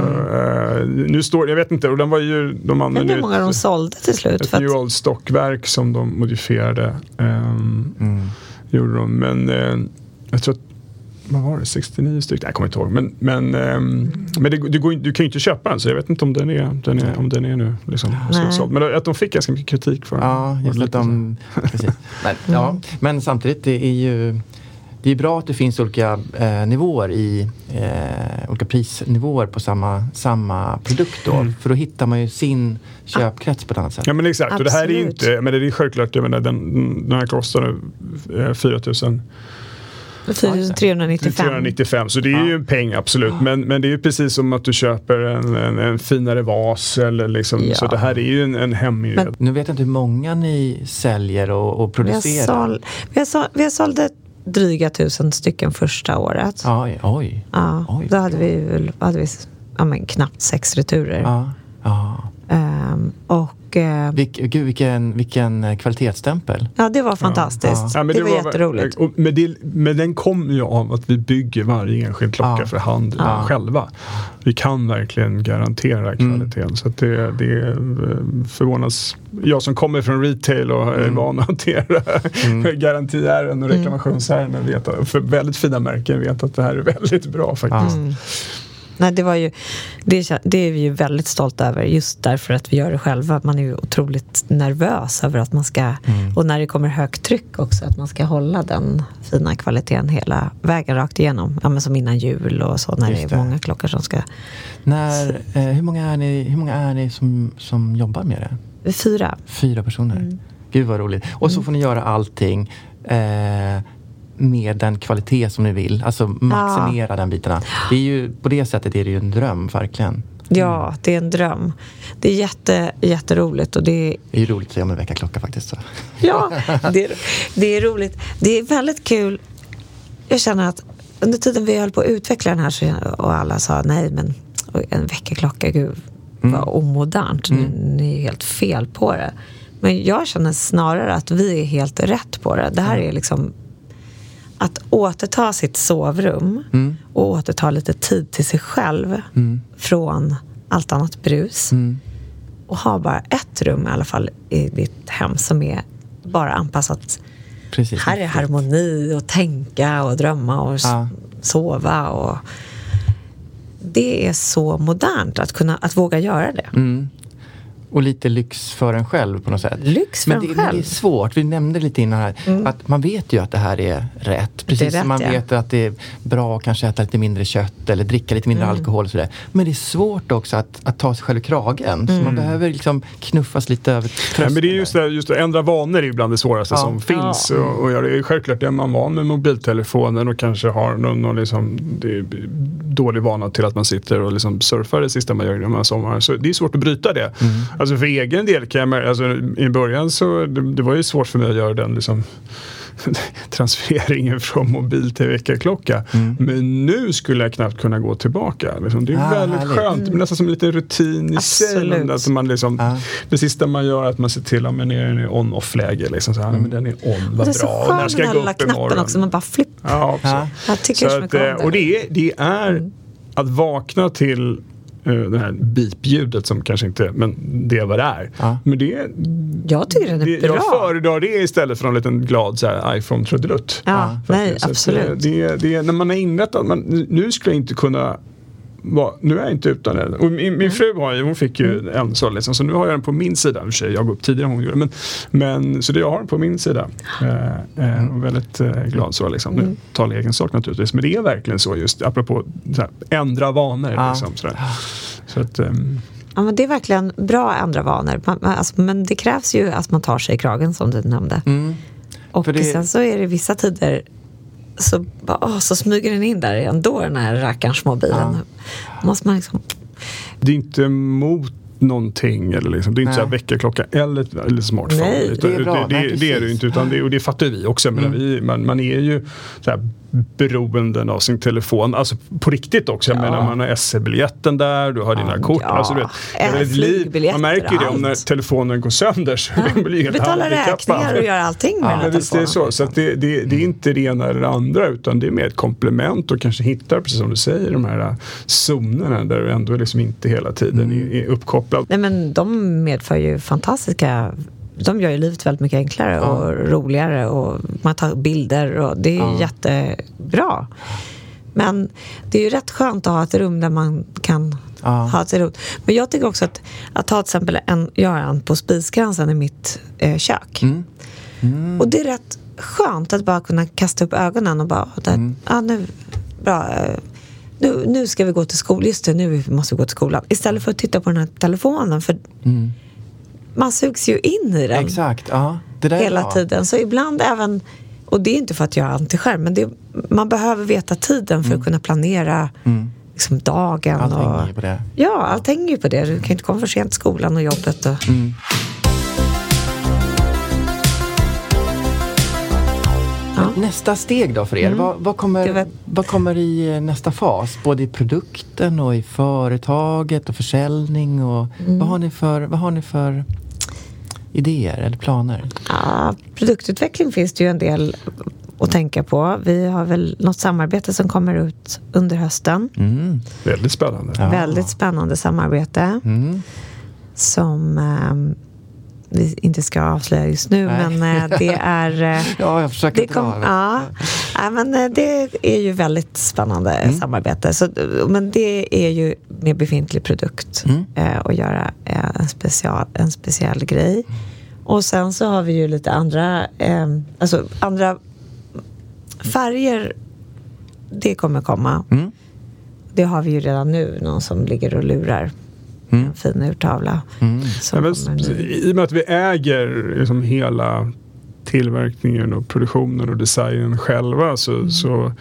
Eh, nu står, jag vet inte, och den var ju... De jag använde vet inte ju hur många de sålde till slut. ett För New att, Old stockverk som de modifierade. ehm, Mm. gjorde de. Men eh, jag tror att, vad var det, 69 stycken? Jag kommer inte ihåg. Men, men, ehm, men det, det går, du kan ju inte köpa den så jag vet inte om den är, den är, om den är nu liksom slutsåld. Men att de fick ganska mycket kritik för den. Ja, just att lite de... Precis. Men, ja. Men samtidigt, det är ju... Det är bra att det finns olika eh, nivåer i eh, olika prisnivåer på samma, samma produkt då. För då hittar man ju sin köpkrets på ett annat sätt. Ja men exakt, och det här är Absolut. inte, men det är självklart, jag menar den, den här kostar nu eh, 4000 395. 395 så det är ju en peng absolut. Men, men det är ju precis som att du köper en, en, en finare vas eller liksom, Ja. så det här är ju en, en hemmiljö. Men- Nu vet jag inte hur många ni säljer och, och Vi har, producerar. såld, vi, har såld, vi har sålde dryga tusen stycken första året. Oj, oj. Ja, Oj, då hade vi, väl- hade vi ja, men, knappt sex returer. Ja, ja. Ehm, och eh, Vilk, gud, vilken, vilken eh, kvalitetsstämpel. ja, det var fantastiskt. Ja. Ja, men det, var, jätteroligt. Och, men, det, men den kommer ju av att vi bygger varje enskild klocka Ja. för hand Ja. själva. Vi kan verkligen garantera kvaliteten. Så att det, det är förvånas. Jag som kommer från retail och är van att hantera [laughs] garantiärenden och reklamationsärenden vet att, för väldigt fina märken vet att det här är väldigt bra faktiskt. Mm. Nej, det, var ju, det, det är vi ju väldigt stolta över just därför att vi gör det själva. Man är ju otroligt nervös över att man ska, och när det kommer högt tryck också, att man ska hålla den fina kvaliteten hela vägen rakt igenom. Ja, men som innan jul och så när det det. är många klockor som ska... När, eh, hur många är ni, hur många är ni som, som jobbar med det? Fyra. Fyra personer. Mm. Gud vad roligt. Och så får ni göra allting eh, med den kvalitet som ni vill. Alltså maximera den bitarna. Det är ju, på det sättet är det ju en dröm, verkligen. Ja, det är en dröm. Det är jätte, jätteroligt och det är Det är ju roligt att se om en väckarklocka faktiskt. Så. Ja, det är, det är roligt. Det är väldigt kul. Jag känner att under tiden vi höll på att utveckla den här så, och alla sa nej men en väckarklocka, gud vad omodernt. Ni, ni är helt fel på det. Men jag känner snarare att vi är helt rätt på det. Det här är liksom att återta sitt sovrum och återta lite tid till sig själv från allt annat brus. Och ha bara ett rum i alla fall i ditt hem som är bara anpassat. Precis. Här är harmoni och tänka och drömma och Ja. sova. Och det är så modernt att, kunna, att våga göra det. Mm. Och lite lyx för en själv på något sätt. Lyx för men en det, men det är själv. Mm. svårt. Vi nämnde lite innan här att man vet ju att det här är rätt. Precis rätt, som man ja. vet att det är bra att kanske äta lite mindre kött eller dricka lite mindre Mm. alkohol och sådär. Men det är svårt också att, att ta sig själv i kragen. Så Mm. man behöver liksom knuffas lite över Ja, tröskeln. men det är just det, just det, ändra vanor är ju bland det svåraste Ja. som finns. Ja. Och, och jag är självklart är man van med mobiltelefonen och kanske har någon, någon liksom, det är dålig vana till att man sitter och liksom surfar det sista man gör de här sommarna. Så det är svårt att bryta det. Alltså för egen del kan jag märka, alltså i början så det, det var ju svårt för mig att göra den liksom [laughs] transfereringen från mobil till väckarklocka. Men nu skulle jag knappt kunna gå tillbaka. Liksom. Det är Ah, väldigt härligt. skönt, men nästan som en liten rutin i sig. Absolut. Att man liksom, Ja. Det sista man gör är att man ser till att man är i on-off-läge. Liksom, så här, men den är on, Och vad det bra. Och när skönt ska den jag här gå lilla upp knappen imorgon? också. Man bara flipp. Ja, också. Ja. Jag tycker så, Så att, eh, och det är, det är att vakna till det här beep-ljudet som kanske inte, men det är vad det är. Ja. Men det, Jag tycker den är det bra. jag föredrar det istället för en liten glad så här, iPhone-trudelutt. Ja, nej, att absolut. Det, det, det, när man har inrättat, man, nu skulle jag inte kunna var, nu är jag inte utan den. Och min, min fru har ju, hon fick ju Mm. en så liksom, så nu har jag den på min sida. I och för sig, jag går upp tidigare än hon gjorde. Men, men, så det jag har den på min sida. Eh, eh, och väldigt eh, glad så liksom. Mm. Nu talar egen sak naturligtvis. Men det är verkligen så just apropå så här, ändra vanor. Ja. Liksom, sådär. Så att, ehm, Ja, men det är verkligen bra att ändra vanor. Man, man, alltså, men det krävs ju att man tar sig i kragen som du nämnde. Mm. Och det- sen så är det vissa tider så, bara, åh, så smyger den in där ändå den här rackarns mobilen. Måste man liksom, det är inte mot någonting. Eller liksom, det är inte så här Nej. väckarklocka eller, eller smartphone. Nej, det är bra. det, det, det är det inte. Utan det, och det fattar vi också. Men vi, man, man är ju så här beroenden av sin telefon. Alltså på riktigt också. Jag menar man har SL-biljetten där, du har dina kort. ja. Alltså, du vet, Äh, är liv. Man märker ju det om när telefonen går sönder. Så ja. blir helt betala räkningar och göra allting med den här Men visst är det telefonen. så. Så det, det, det är inte det ena eller det andra utan det är mer ett komplement och kanske hittar, precis som du säger, de här äh, zonerna där du ändå liksom inte hela tiden är, är uppkopplad. Nej, men de medför ju fantastiska... De gör ju livet väldigt mycket enklare och roligare och man tar bilder och det är ju jättebra. Men det är ju rätt skönt att ha ett rum där man kan Ja. ha ett rum. Men jag tycker också att, att ha till exempel en, jag har en på spiskransen i mitt eh, kök. Och det är rätt skönt att bara kunna kasta upp ögonen och bara, där, ja, nu, bra, eh, nu, nu ska vi gå till skolan, just det, nu måste vi gå till skolan. Istället för att titta på den här telefonen, för man sugs ju in i den Exakt, ja. Det där är hela tiden. Så ibland även, och det är inte för att jag är antiskärm, men det, man behöver veta tiden för att kunna planera liksom, dagen. Allt och, hänger ju på det. Ja, allt hänger ju på det. Du kan ju inte komma för sent till skolan och jobbet. Och, Nästa steg då för er, vad, vad, Det kommer, vad kommer i eh, nästa fas? Både i produkten och i företaget och försäljning och Mm. vad, har ni för, vad har ni för idéer eller planer? Ja, produktutveckling finns det ju en del att tänka på. Vi har väl något samarbete som kommer ut under hösten. Mm. Väldigt spännande. Ja. Väldigt spännande samarbete Mm. som ehm, vi inte ska avslöja just nu, Nej. men eh, [laughs] det är... eh, Ja, jag försöker det, dra. kom, ja, ja, men eh, det är ju väldigt spännande Mm. samarbete. Så, men det är ju med befintlig produkt Mm. eh, att göra en, special, en speciell grej. Och sen så har vi ju lite andra, eh, alltså andra färger. Det kommer komma. Mm. Det har vi ju redan nu, någon som ligger och lurar. En fin urtavla. Mm. Ja, men. I och med att vi äger liksom hela tillverkningen och produktionen och designen själva så, Mm. så,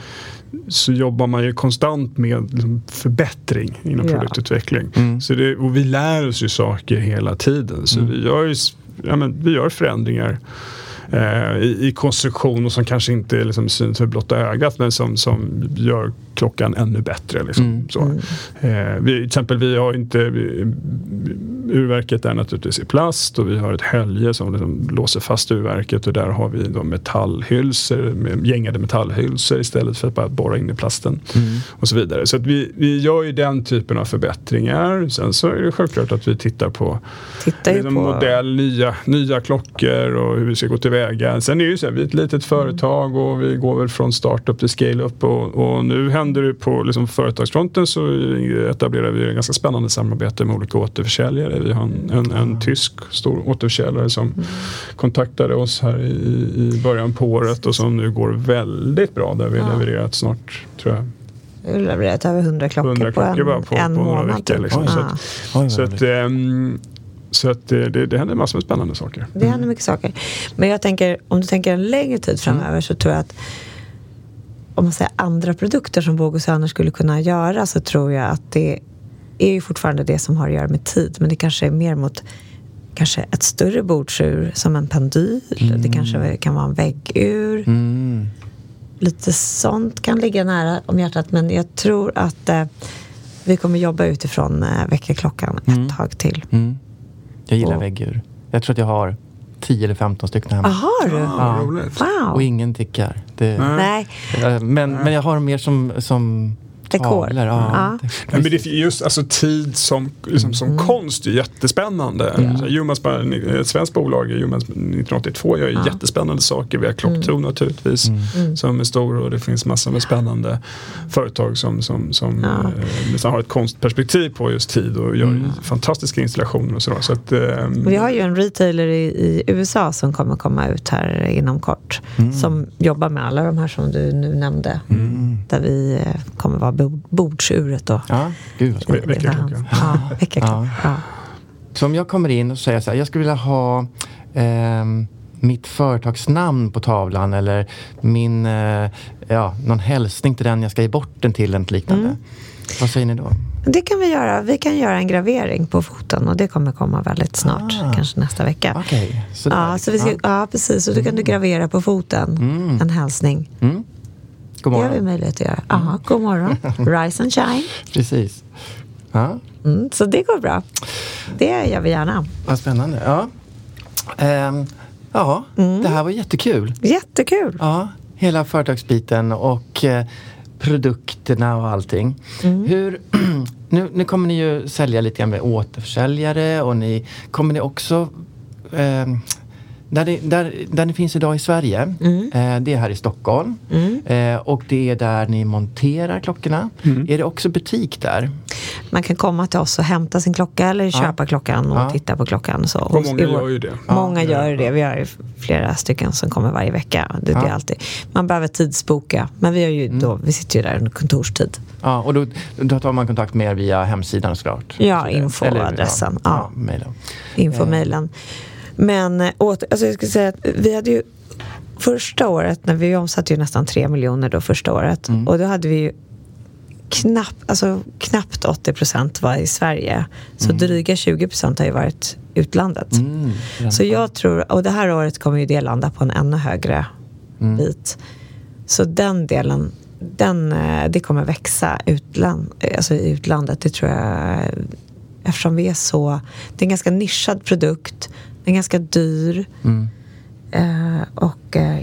så jobbar man ju konstant med liksom förbättring inom Ja. produktutveckling. Mm. Så det, och vi lär oss ju saker hela tiden. Så vi, gör ju, ja, men, vi gör förändringar eh, i, i konstruktion och som kanske inte liksom syns för blotta ögat men som, som gör klockan ännu bättre. Liksom, Mm. så. Eh, vi, till exempel vi har inte vi, urverket är naturligtvis i plast och vi har ett hölje som liksom låser fast urverket och där har vi då metallhylsor, gängade metallhylsor istället för att bara borra in i plasten och så vidare. Så vi, vi gör ju den typen av förbättringar. Sen så är det självklart att vi tittar på Tittar liksom på... modell, nya, nya klockor och hur vi ska gå tillväga. Sen är det ju så här, vi är ett litet företag och vi går väl från startup till scale-up och, och nu händer det på liksom företagsfronten så etablerar vi ett ganska spännande samarbete med olika återförsäljare. Vi har en, en, en tysk stor återförsäljare som kontaktade oss här i, i början på året och som nu går väldigt bra där vi har levererat snart tror jag Vi har levererat över 100 klockor, 100 på en, klockor på, en på några månad. veckor. typ. Liksom. Oj. Så, Ja. att, så, att, ehm, så att det, det, det händer massor med spännande saker. Det händer mycket saker. Men jag tänker, om du tänker en längre tid framöver så tror jag att om man säger andra produkter som Båg och Söner skulle kunna göra så tror jag att det är ju fortfarande det som har att göra med tid. Men det kanske är mer mot kanske ett större bordsur som en pendyl. Det kanske kan vara en väggur. Mm. Lite sånt kan ligga nära om hjärtat. Men jag tror att eh, vi kommer jobba utifrån eh, väckarklockan ett tag till. Mm. Jag gillar Och- väggur. Jag tror att jag har 10 eller 15 stycken hemma. Har du? Ja, roligt. Wow! Och ingen tickar. Det, Nej. Eh, men, men jag har dem mer som, som dekor. Tavlor, ja. Ja. Nej, men det är just alltså, tid som, liksom, som Mm. konst är jättespännande. Mm. Humans, ett svenskt bolag, Humans 1982, gör ju jättespännande saker. Vi har Klocktro naturligtvis Mm. som är stor och det finns massor med spännande företag som, som, som Ja. eh, liksom har ett konstperspektiv på just tid och gör fantastiska installationer och sådär. Så att, eh, Vi har ju en retailer i, i USA som kommer komma ut här inom kort. Som jobbar med alla de här som du nu nämnde. Där vi eh, kommer vara bordsuret och Ja, gud Väckarklockan. Ja, väckarklockan. Ja. Så om jag kommer in och säger så här, jag skulle vilja ha ehm, mitt företagsnamn på tavlan eller min, eh, ja, någon hälsning till den jag ska ge bort den till eller liknande. Mm. Vad säger ni då? Det kan vi göra. Vi kan göra en gravering på foten och det kommer komma väldigt snart. Ah. Kanske nästa vecka. Okej, så Ja, så vi ska, liksom. ja, precis. Och då kan du gravera på foten en hälsning. Mm. God Det har vi morgon. möjlighet att göra. Ja, god morgon. [laughs] Rise and shine. Precis. Ja, Mm, så det går bra. Det gör vi gärna. vad spännande. Ja, Ehm, ja Mm. det här var jättekul. Jättekul. Ja, hela företagsbiten och eh, produkterna och allting. Hur, [clears throat] nu, nu kommer ni ju sälja lite grann med återförsäljare och ni kommer ni också eh, där, det, där, där ni finns idag i Sverige, eh, det är här i Stockholm. Eh, och det är där ni monterar klockorna. Är det också butik där? Man kan komma till oss och hämta sin klocka eller köpa klockan och Ja. titta på klockan. Så. Och många gör ju det. Många gör det. Vi har flera stycken som kommer varje vecka. Det, det är Ja. alltid. Man behöver tidsboka. Men vi, ju då, vi sitter ju där under kontorstid. Ja, och då, då tar man kontakt med er via hemsidan såklart? Ja, infoadressen. Ja, Ja. ja, mejlen. Infomailen. Men eh, åter, alltså jag skulle säga att vi hade ju första året, när vi omsatte ju nästan 3 miljoner då första året. Och då hade vi ju knappt, alltså knappt 80 procent var i Sverige. Så dryga 20 procent har ju varit utlandet. Mm, Så jag tror, och det här året kommer ju det landa på en ännu högre bit. Så den delen, den, eh, det kommer växa utland, alltså i utlandet. Det tror jag. Eftersom vi är så, det är en ganska nischad produkt. Den är ganska dyr. Eh, och eh,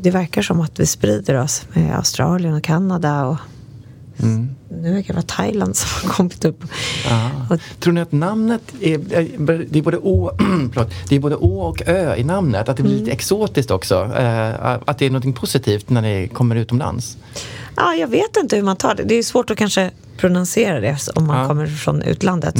det verkar som att vi sprider oss med Australien och Kanada. Och Nu verkar det vara Thailand som har kommit upp. Och, Tror ni att namnet är, är- det är både å, [clears throat] det är både å och ö i namnet? Att det blir Mm. lite exotiskt också? Eh, att det är något positivt när ni kommer utomlands? ja, jag vet inte hur man tar det. Det är svårt att kanske pronunciera det om man. Mm. kommer från utlandet.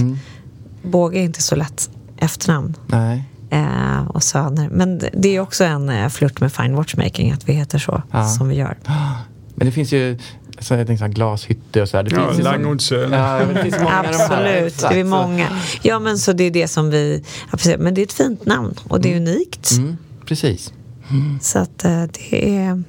Båge är inte så lätt efternamn. Nej. Eh, och söner. Men det- är också en eh, flört med fine watchmaking att vi heter så Ja. som vi gör. [gasps] Men det finns ju så jag tänkte, så här, glashytte och så här. Det Ja, finns ju så- Langordsö. Ja, det finns många de. Absolut, Exakt, det är många. Ja men så det är det som vi, men det är ett fint namn och det är unikt. Mm, precis. Så att eh, det är...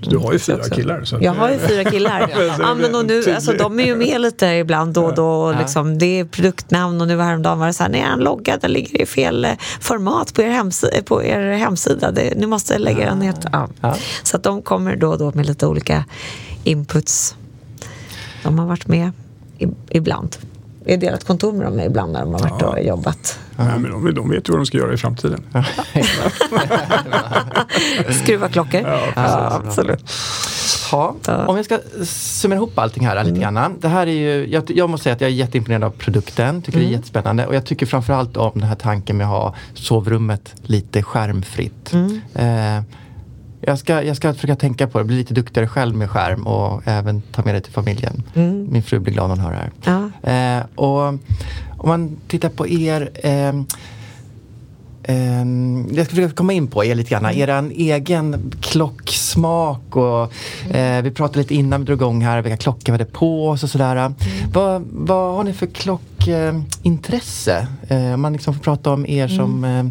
Du har ju fyra också. killar. Så Jag har ju fyra killar. [laughs] ja, men och nu, alltså, de är ju med lite ibland då och då. Och liksom, det är produktnamn och nu häromdagen var det så här, nej, en logga den ligger i fel eh, format på er, hemsi- på er hemsida. Det, ni måste lägga den helt... Ja. Ja. Så att de kommer då och då med lite olika inputs. De har varit med i, ibland. Har delat kontor med dem ibland när de har varit och jobbat. Nej, men de, de vet ju vad de ska göra i framtiden. [laughs] Skruva klockor. Ja, absolut. Ja, om jag ska summera ihop allting här lite grann. Det här är ju, jag, jag måste säga att jag är jätteimponerad av produkten. Tycker det är jättespännande. Och jag tycker framförallt om den här tanken med att ha sovrummet lite skärmfritt. Eh, jag, ska, jag ska försöka tänka på det, bli lite duktigare själv med skärm och även ta med det till familjen. Min fru blir glad när hon hör det här. Ja. Eh, och om man tittar på er ehm, ehm, jag ska försöka komma in på er lite grann. Er egen klocksmak och eh, vi pratade lite innan vi drog igång här vilka klockor vi hade på oss och sådär. Vad, vad har ni för klockintresse? Eh, om man liksom får prata om er som eh,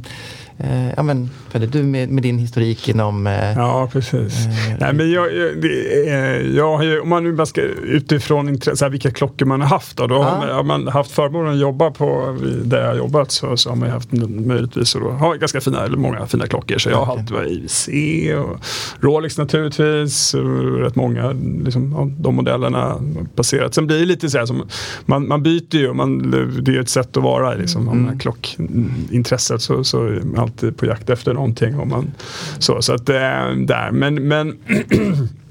eh, ja, men, Pelle, du med, med din historik inom eh, Ja, precis. Nej, men jag, det, är- jag om man nu bara ska utifrån intresse, vilka klockor man har haft. Då, då har, man, har man haft förmånen att jobba på där jag har jobbat så, så har man haft möjligtvis att ha ganska fina, eller många fina klockor. Så jag har haft vad, IWC och Rolex naturligtvis. och Rätt många liksom, av de modellerna passerat. Sen blir det lite så här som, man, man byter ju, och man, det är ju ett sätt att vara. Liksom, om man har klockintresset så, så alltid på jakt efter någonting. Om man, så så att, eh, där. Men, men [clears throat]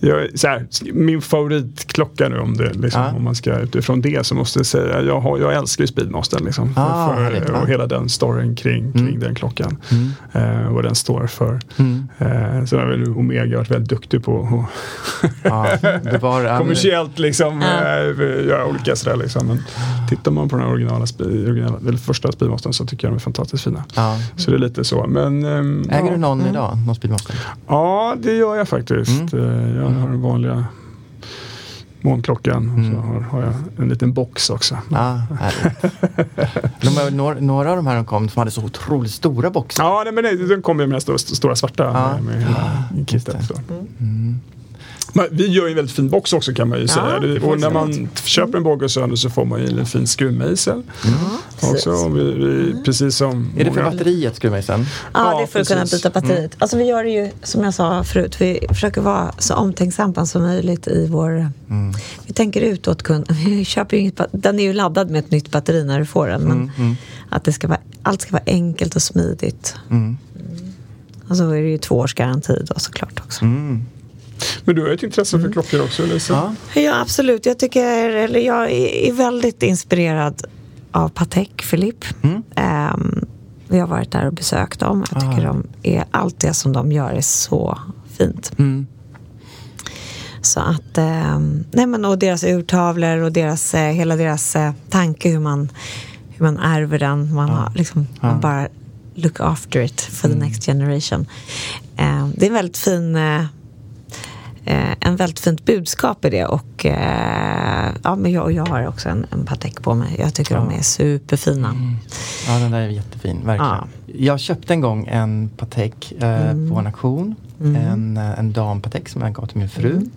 jag, så här, min favoritklocka nu om, det, liksom, Ja. om man ska utifrån det så måste jag säga jag, har, jag älskar ju Speedmastern liksom, Ah, för, härligt, och hela den storyn kring, kring den klockan. Eh, vad den står för. Mm. Eh, sen har väl Omega varit väldigt duktig på det var [laughs] kommersiellt liksom, eh, göra olika sådär liksom. Men tittar man på den originala, originala eller första Speedmastern så tycker jag de är fantastiskt fina. ja. Så det är lite så. Men, ehm, Äger ja. du någon idag? Någon Speedmaster? Ja, det gör jag faktiskt. Mm. Jag har den vanliga månklockan och Mm. så har, har jag en liten box också. Härligt. De, några, några av de här de kom som hade så otroligt stora boxar. Ja, nej, men det, den kommer ju med den stora, stora svarta. Ja. Med, med hela Just kittet. det. Så. Men vi gör ju en väldigt fin box också kan man ju säga. Det, och när man köper en Båge Sönder så får man ju en fin skruvmejsel. Också, och vi, vi, precis som Mm. Är det för batteriet skruvmejseln? Ja, Ja, det är för att kunna byta batteriet. Alltså vi gör det ju, som jag sa förut, vi försöker vara så omtänksamma som möjligt i vår... Vi tänker utåt kunden. [laughs] Vi köper ju inget, den är ju laddad med ett nytt batteri när du får den. Men att det ska vara, allt ska vara enkelt och smidigt. Mm. Och så är det ju två års garanti då såklart också. Mm. Men du har ett intresse Mm. för klockor också Lisa. Ja. Ja, absolut. Jag, tycker, eller jag är väldigt inspirerad av Patek Philippe. Mm. Ehm, vi har varit där och besökt dem. Jag tycker Ah. de är, allt det som de gör är så fint. Mm. Så att, ehm, nej men och deras urtavlor och deras, eh, hela deras eh, tanke hur man, hur man ärver den. Man, har, liksom, man bara look after it for the next generation. Ehm, det är en väldigt fin eh, eh, en väldigt fint budskap i det och eh, ja, men jag, jag har också en, en Patek på mig. Jag tycker de är superfina. Ja, den där är jättefin, verkligen. Ja. Jag köpte en gång en Patek eh, Mm. på en auktion. En, eh, en dam Patek som jag gav till min fru. Mm.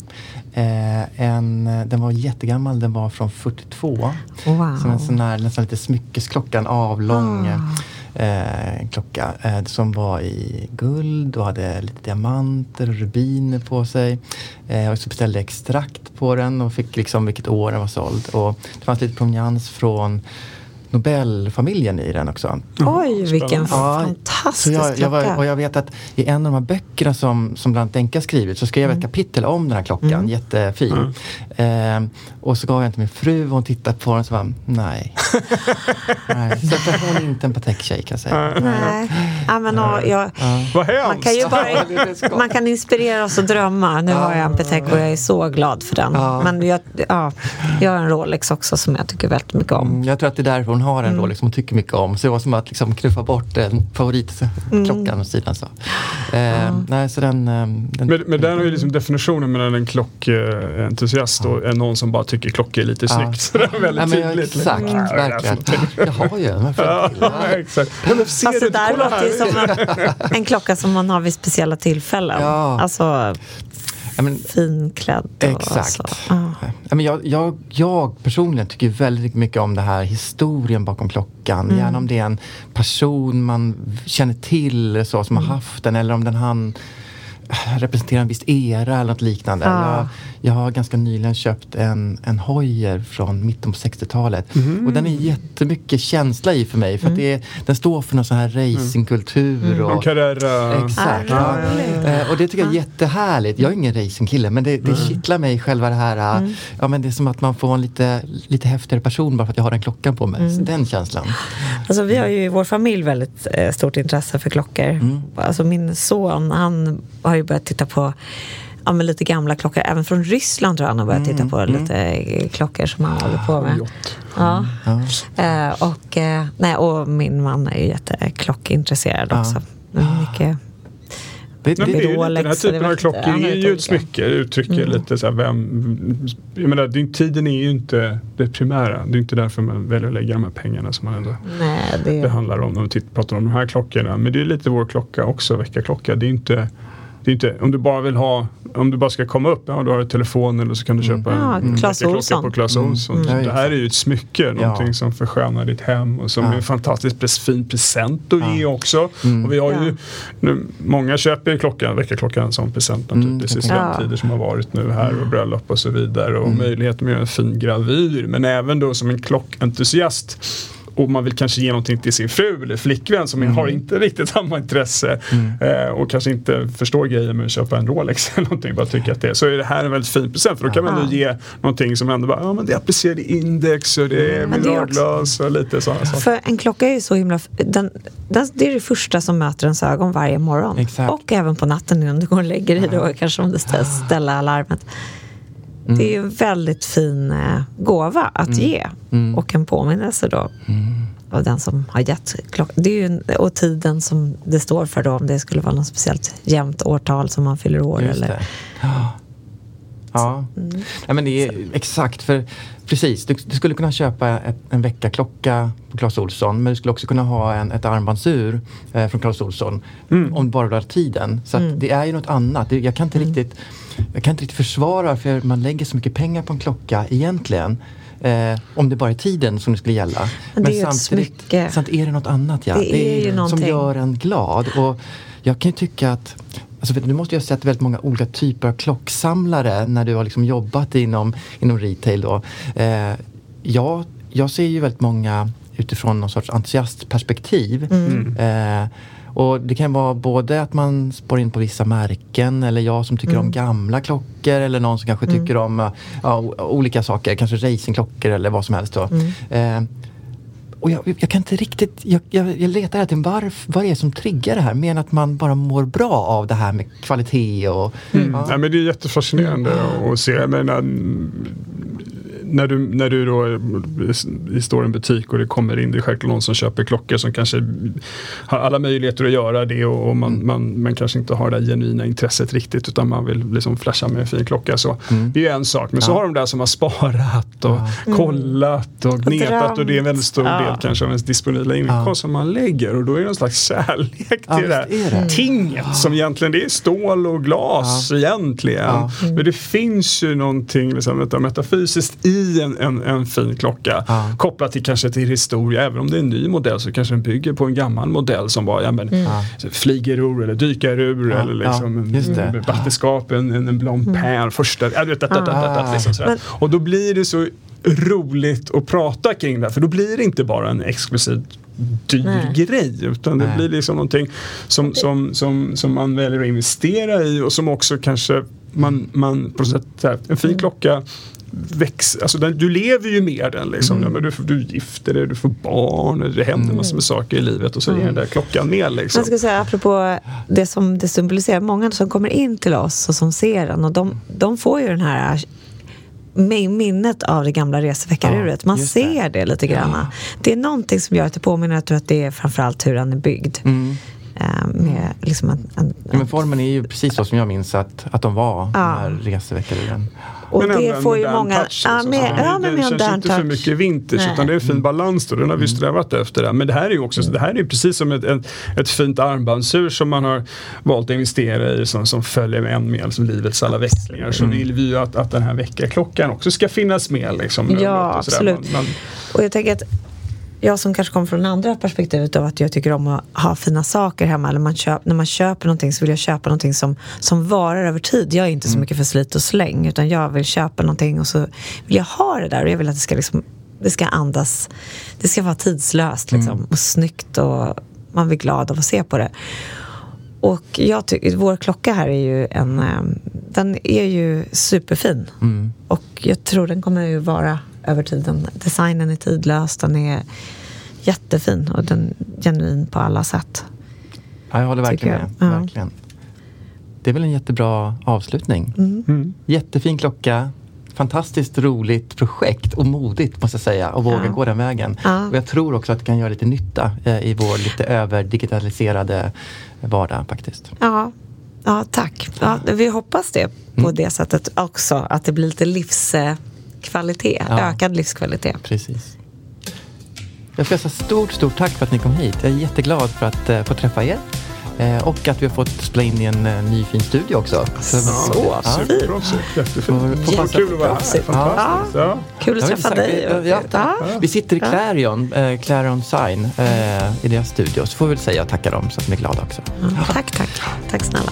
Eh, en, eh, den var jättegammal, den var från 42. Wow. Som en sån här nästan lite smyckesklocka, en avlång Ah eh, klocka. Eh, som var i guld och hade lite diamanter och rubiner på sig. Eh, och så beställde jag extrakt på den och fick liksom vilket år den var såld. Och det fanns lite provenans från Nobelfamiljen i den också. Oj, vilken Ja, fantastisk jag, jag var, klocka. och jag vet att i en av de här böckerna som, som bland annat Denka har skrivit så skrev jag Mm. ett kapitel om den här klockan, jättefin. Eh, och så gav jag den till min fru och hon tittade på den och så bara, nej. [laughs] nej. Så att hon är inte en Patek-tjej kan jag säga. Nej, ja, men, och, jag, Vad hemskt! man kan ju bara man kan inspirera oss och drömma. Nu har jag en Patek och jag är så glad för den. Ja. Men jag, ja, jag har en Rolex också som jag tycker väldigt mycket om. Mm, Jag tror att det är därför hon har en Mm. Rolex som hon tycker mycket om. Så det var som att liksom knuffa bort en favoritklockan Mm. åt sidan. Så. Eh, nej, så den, eh, den, Men, men där har ju liksom definitionen mellan en klockentusiast och en någon som bara tycker klockor är lite Ja. snyggt. Så det är väldigt Ja, men, tydligt. exakt, liksom. Ja, verkligen. för- Jag har ju en. Ja? Ja. exakt. Ja, men ser Fast du där låter ju som en, en klocka som man har vid speciella tillfällen. Ja. Alltså Ja, men, finklädd. Och Exakt. Ja, men jag, jag, jag personligen tycker väldigt mycket om det här historien bakom klockan. Mm. Gärna om det är en person man känner till så, som Mm. har haft den eller om den han representerar en viss era eller något liknande. Ja. Jag, jag har ganska nyligen köpt en, en Hoyer från mitten på 60-talet. Mhm. Och den är jättemycket känsla i för mig. För att Mm. det är, den står för någon sån här racingkultur. Och, Och Carrera. Exakt. Ah, ja. roligt. Eh, och det tycker jag är jättehärligt. Jag är ingen racingkille men det, det kittlar mig själva det här. äh, Mm. Ja, men det är som att man får en lite, lite häftigare person bara för att jag har den klockan på mig. Mm. Den känslan. Alltså, vi har ju i vår familj väldigt eh, stort intresse för klockor. Mm. Alltså, min son han har ju börjat titta på ja, men lite gamla klockor. Även från Ryssland tror jag han har börjat Mm. titta på lite eh, klockor som han håller på med. Ja. Eh, och, eh, nej, och min man är ju jätteklockintresserad också. Mycket. Det, men det är ju lite, Rolex den här det typen av klockor är ju ett smycke, uttrycker lite så här vem... Jag menar, din, tiden är ju inte det primära. Det är inte därför man väljer att lägga de här pengarna som man ändå Nej, det, det handlar om när vi titt- pratar om de här klockorna. Men det är lite vår klocka också, väckarklocka. Det är inte, det är inte, om du bara vill ha, om du bara ska komma upp, ja då har du telefon eller så kan du köpa Ja, en Clas väckarklocka Ohlson. på Clas Ohlson. Mm. Ja, Det här är ju ett smycke, någonting som förskönar ditt hem och som Ja. är en fantastiskt fin present att Ja. ge också. Mm. Och vi har ju, Ja. nu, många köper ju klockan, väckarklockan som present Mm, naturligtvis i jag tänker- studenttider som har varit nu här och bröllop och så vidare och Mm. möjligheten att göra en fin gravyr men även då som en klockentusiast och man vill kanske ge någonting till sin fru eller flickvän som Mm. har inte riktigt [laughs] samma intresse eh, och kanske inte förstår grejen med att köpa en Rolex [laughs] eller någonting. Bara tycker att det är. Så är det här en väldigt fin present för då kan man ändå ge någonting som ändå bara, ja men det är applicerade index och det är också- mineralglas och lite sådana saker. För en klocka är ju så himla... Den, den, det är det första som möter ens ögon varje morgon. Exakt. Och även på natten innan du går och lägger dig då, kanske om du ska ställa alarmet. Det är en väldigt fin eh, gåva att ge. Och en påminnelse då. Av den som har gett klockan. Det är ju en, och tiden som det står för då. Om det skulle vara något speciellt jämnt årtal som man fyller år. Just eller, det. Ja. Ja. Nej, men det är exakt, för precis, du, du skulle kunna köpa ett, en väckarklocka på Clas Ohlson men du skulle också kunna ha en, ett armbandsur eh, från Clas Ohlson om du bara du har tiden. Så att det är ju något annat. Jag, kan inte riktigt, jag kan inte riktigt försvara varför man lägger så mycket pengar på en klocka egentligen. Eh, om det bara är tiden som det skulle gälla. Men det är ett smycke. samtidigt är det något annat. Ja. Det är ju som någonting. gör en glad. Och jag kan ju tycka att Alltså, du, måste ju ha sett väldigt många olika typer av klocksamlare när du har liksom jobbat inom, inom retail. Då. Eh, jag, jag ser ju väldigt många utifrån någon sorts entusiastperspektiv. Eh, och det kan vara både att man spår in på vissa märken eller jag som tycker om gamla klockor eller någon som kanske tycker om ja, olika saker, kanske racingklockor eller vad som helst. Då. Eh, och jag, jag kan inte riktigt, jag, jag, jag letar hela tiden varf, vad det är som triggar det här. Mer än att man bara mår bra av det här med kvalitet och... Ja. Nej, men det är jättefascinerande att se. Jag menar, mm, när du, när du då är- står i en butik och det kommer in, det är självklart någon som köper klockor som kanske har alla möjligheter att göra det och, och man, man, man kanske inte har det där genuina intresset riktigt utan man vill liksom flasha med en fin klocka. Så Det är ju en sak. Men så har de där som har sparat och kollat och gnetat och det är en väldigt stor Ja. del kanske av ens disponibla inkomst som man lägger och då är det någon slags kärlek till Ja, det där det. tinget som egentligen det är stål och glas egentligen. Ja. Men det finns ju någonting liksom, metafysiskt i en, en, en fin klocka. Ja. Kopplat till kanske till historia. Även om det är en ny modell så kanske den bygger på en gammal modell som var ja, men, flygerur eller dykarur Ja, eller liksom ja, det. en en, en, en blancpain, första. Ja, du vet, dat, dat, dat, dat, dat, liksom sådär. Men- Och då blir det så roligt att prata kring det. För då blir det inte bara en exklusiv dyr Nej. grej. Utan det Nej. blir liksom någonting som, som, som, som man väljer att investera i och som också kanske man, man på sätt, en fin klocka växer, alltså den, du lever ju med den liksom. Ja, men du, du gifter dig, du får barn, det händer massor med saker i livet och så är den där klockan med liksom. Jag ska säga apropå det som det symboliserar, många som kommer in till oss och som ser den och de, de får ju den här med minnet av det gamla reseveckaruret. Man ser det lite grann. Det är någonting som gör att det påminner, jag tror att det är framförallt hur den är byggd. Eh, med liksom en, en, Ja, men formen är ju precis så som jag minns att, att de var, Ja. de här reseveckaruren. Och Men det får ju modern många... touch, ja, liksom. med, ja, det, men det med en känns inte för touch. mycket vintage Nej. utan det är en fin balans då. Den har vi strävat efter. Det. Men det här är ju också det här är precis som ett, ett, ett fint armbandsur som man har valt att investera i som, som följer med en med liksom livets alla växlingar. Så vill vi ju att, att den här väckarklockan också ska finnas med. Liksom, Ja, absolut. Man, man, Och jag tänker att jag som kanske kommer från andra perspektivet av att jag tycker om att ha fina saker hemma. Eller man köp, när man köper någonting så vill jag köpa någonting som, som varar över tid. Jag är inte så mycket för slit och släng. Utan jag vill köpa någonting och så vill jag ha det där. Och jag vill att det ska, liksom, det ska andas. Det ska vara tidslöst liksom, och snyggt. Och man blir glad av att se på det. Och jag tycker, vår klocka här är ju en, eh, den är ju superfin. Och jag tror den kommer ju vara över tiden. Designen är tidlös, den är jättefin och den är genuin på alla sätt. Ja, jag håller verkligen Tycker med. jag. Ja. Verkligen. Det är väl en jättebra avslutning. Mm. Jättefin klocka. Fantastiskt roligt projekt och modigt måste jag säga att våga Ja. gå den vägen. Ja. Och jag tror också att det kan göra lite nytta eh, i vår lite överdigitaliserade vardag faktiskt. Ja, ja tack. Ja, vi hoppas det på Mm. det sättet också. Att det blir lite livskvalitet, Ja. ökad livskvalitet. Precis. Jag ska säga stort, stort tack för att ni kom hit. Jag är jätteglad för att eh, få träffa er. Eh, och att vi har fått spela in i en eh, ny fin studio också. Så ja. fint. Superproffsigt, jättefint. Kul att vara här. Fantastiskt. Ja. Kul att Ja, träffa dig. Vi, ja, Ja. vi sitter i Clarion, eh, Clarion Sign, eh, i deras studio. Så får vi väl säga och tacka dem så att de är glada också. Ja, tack, tack. Tack snälla.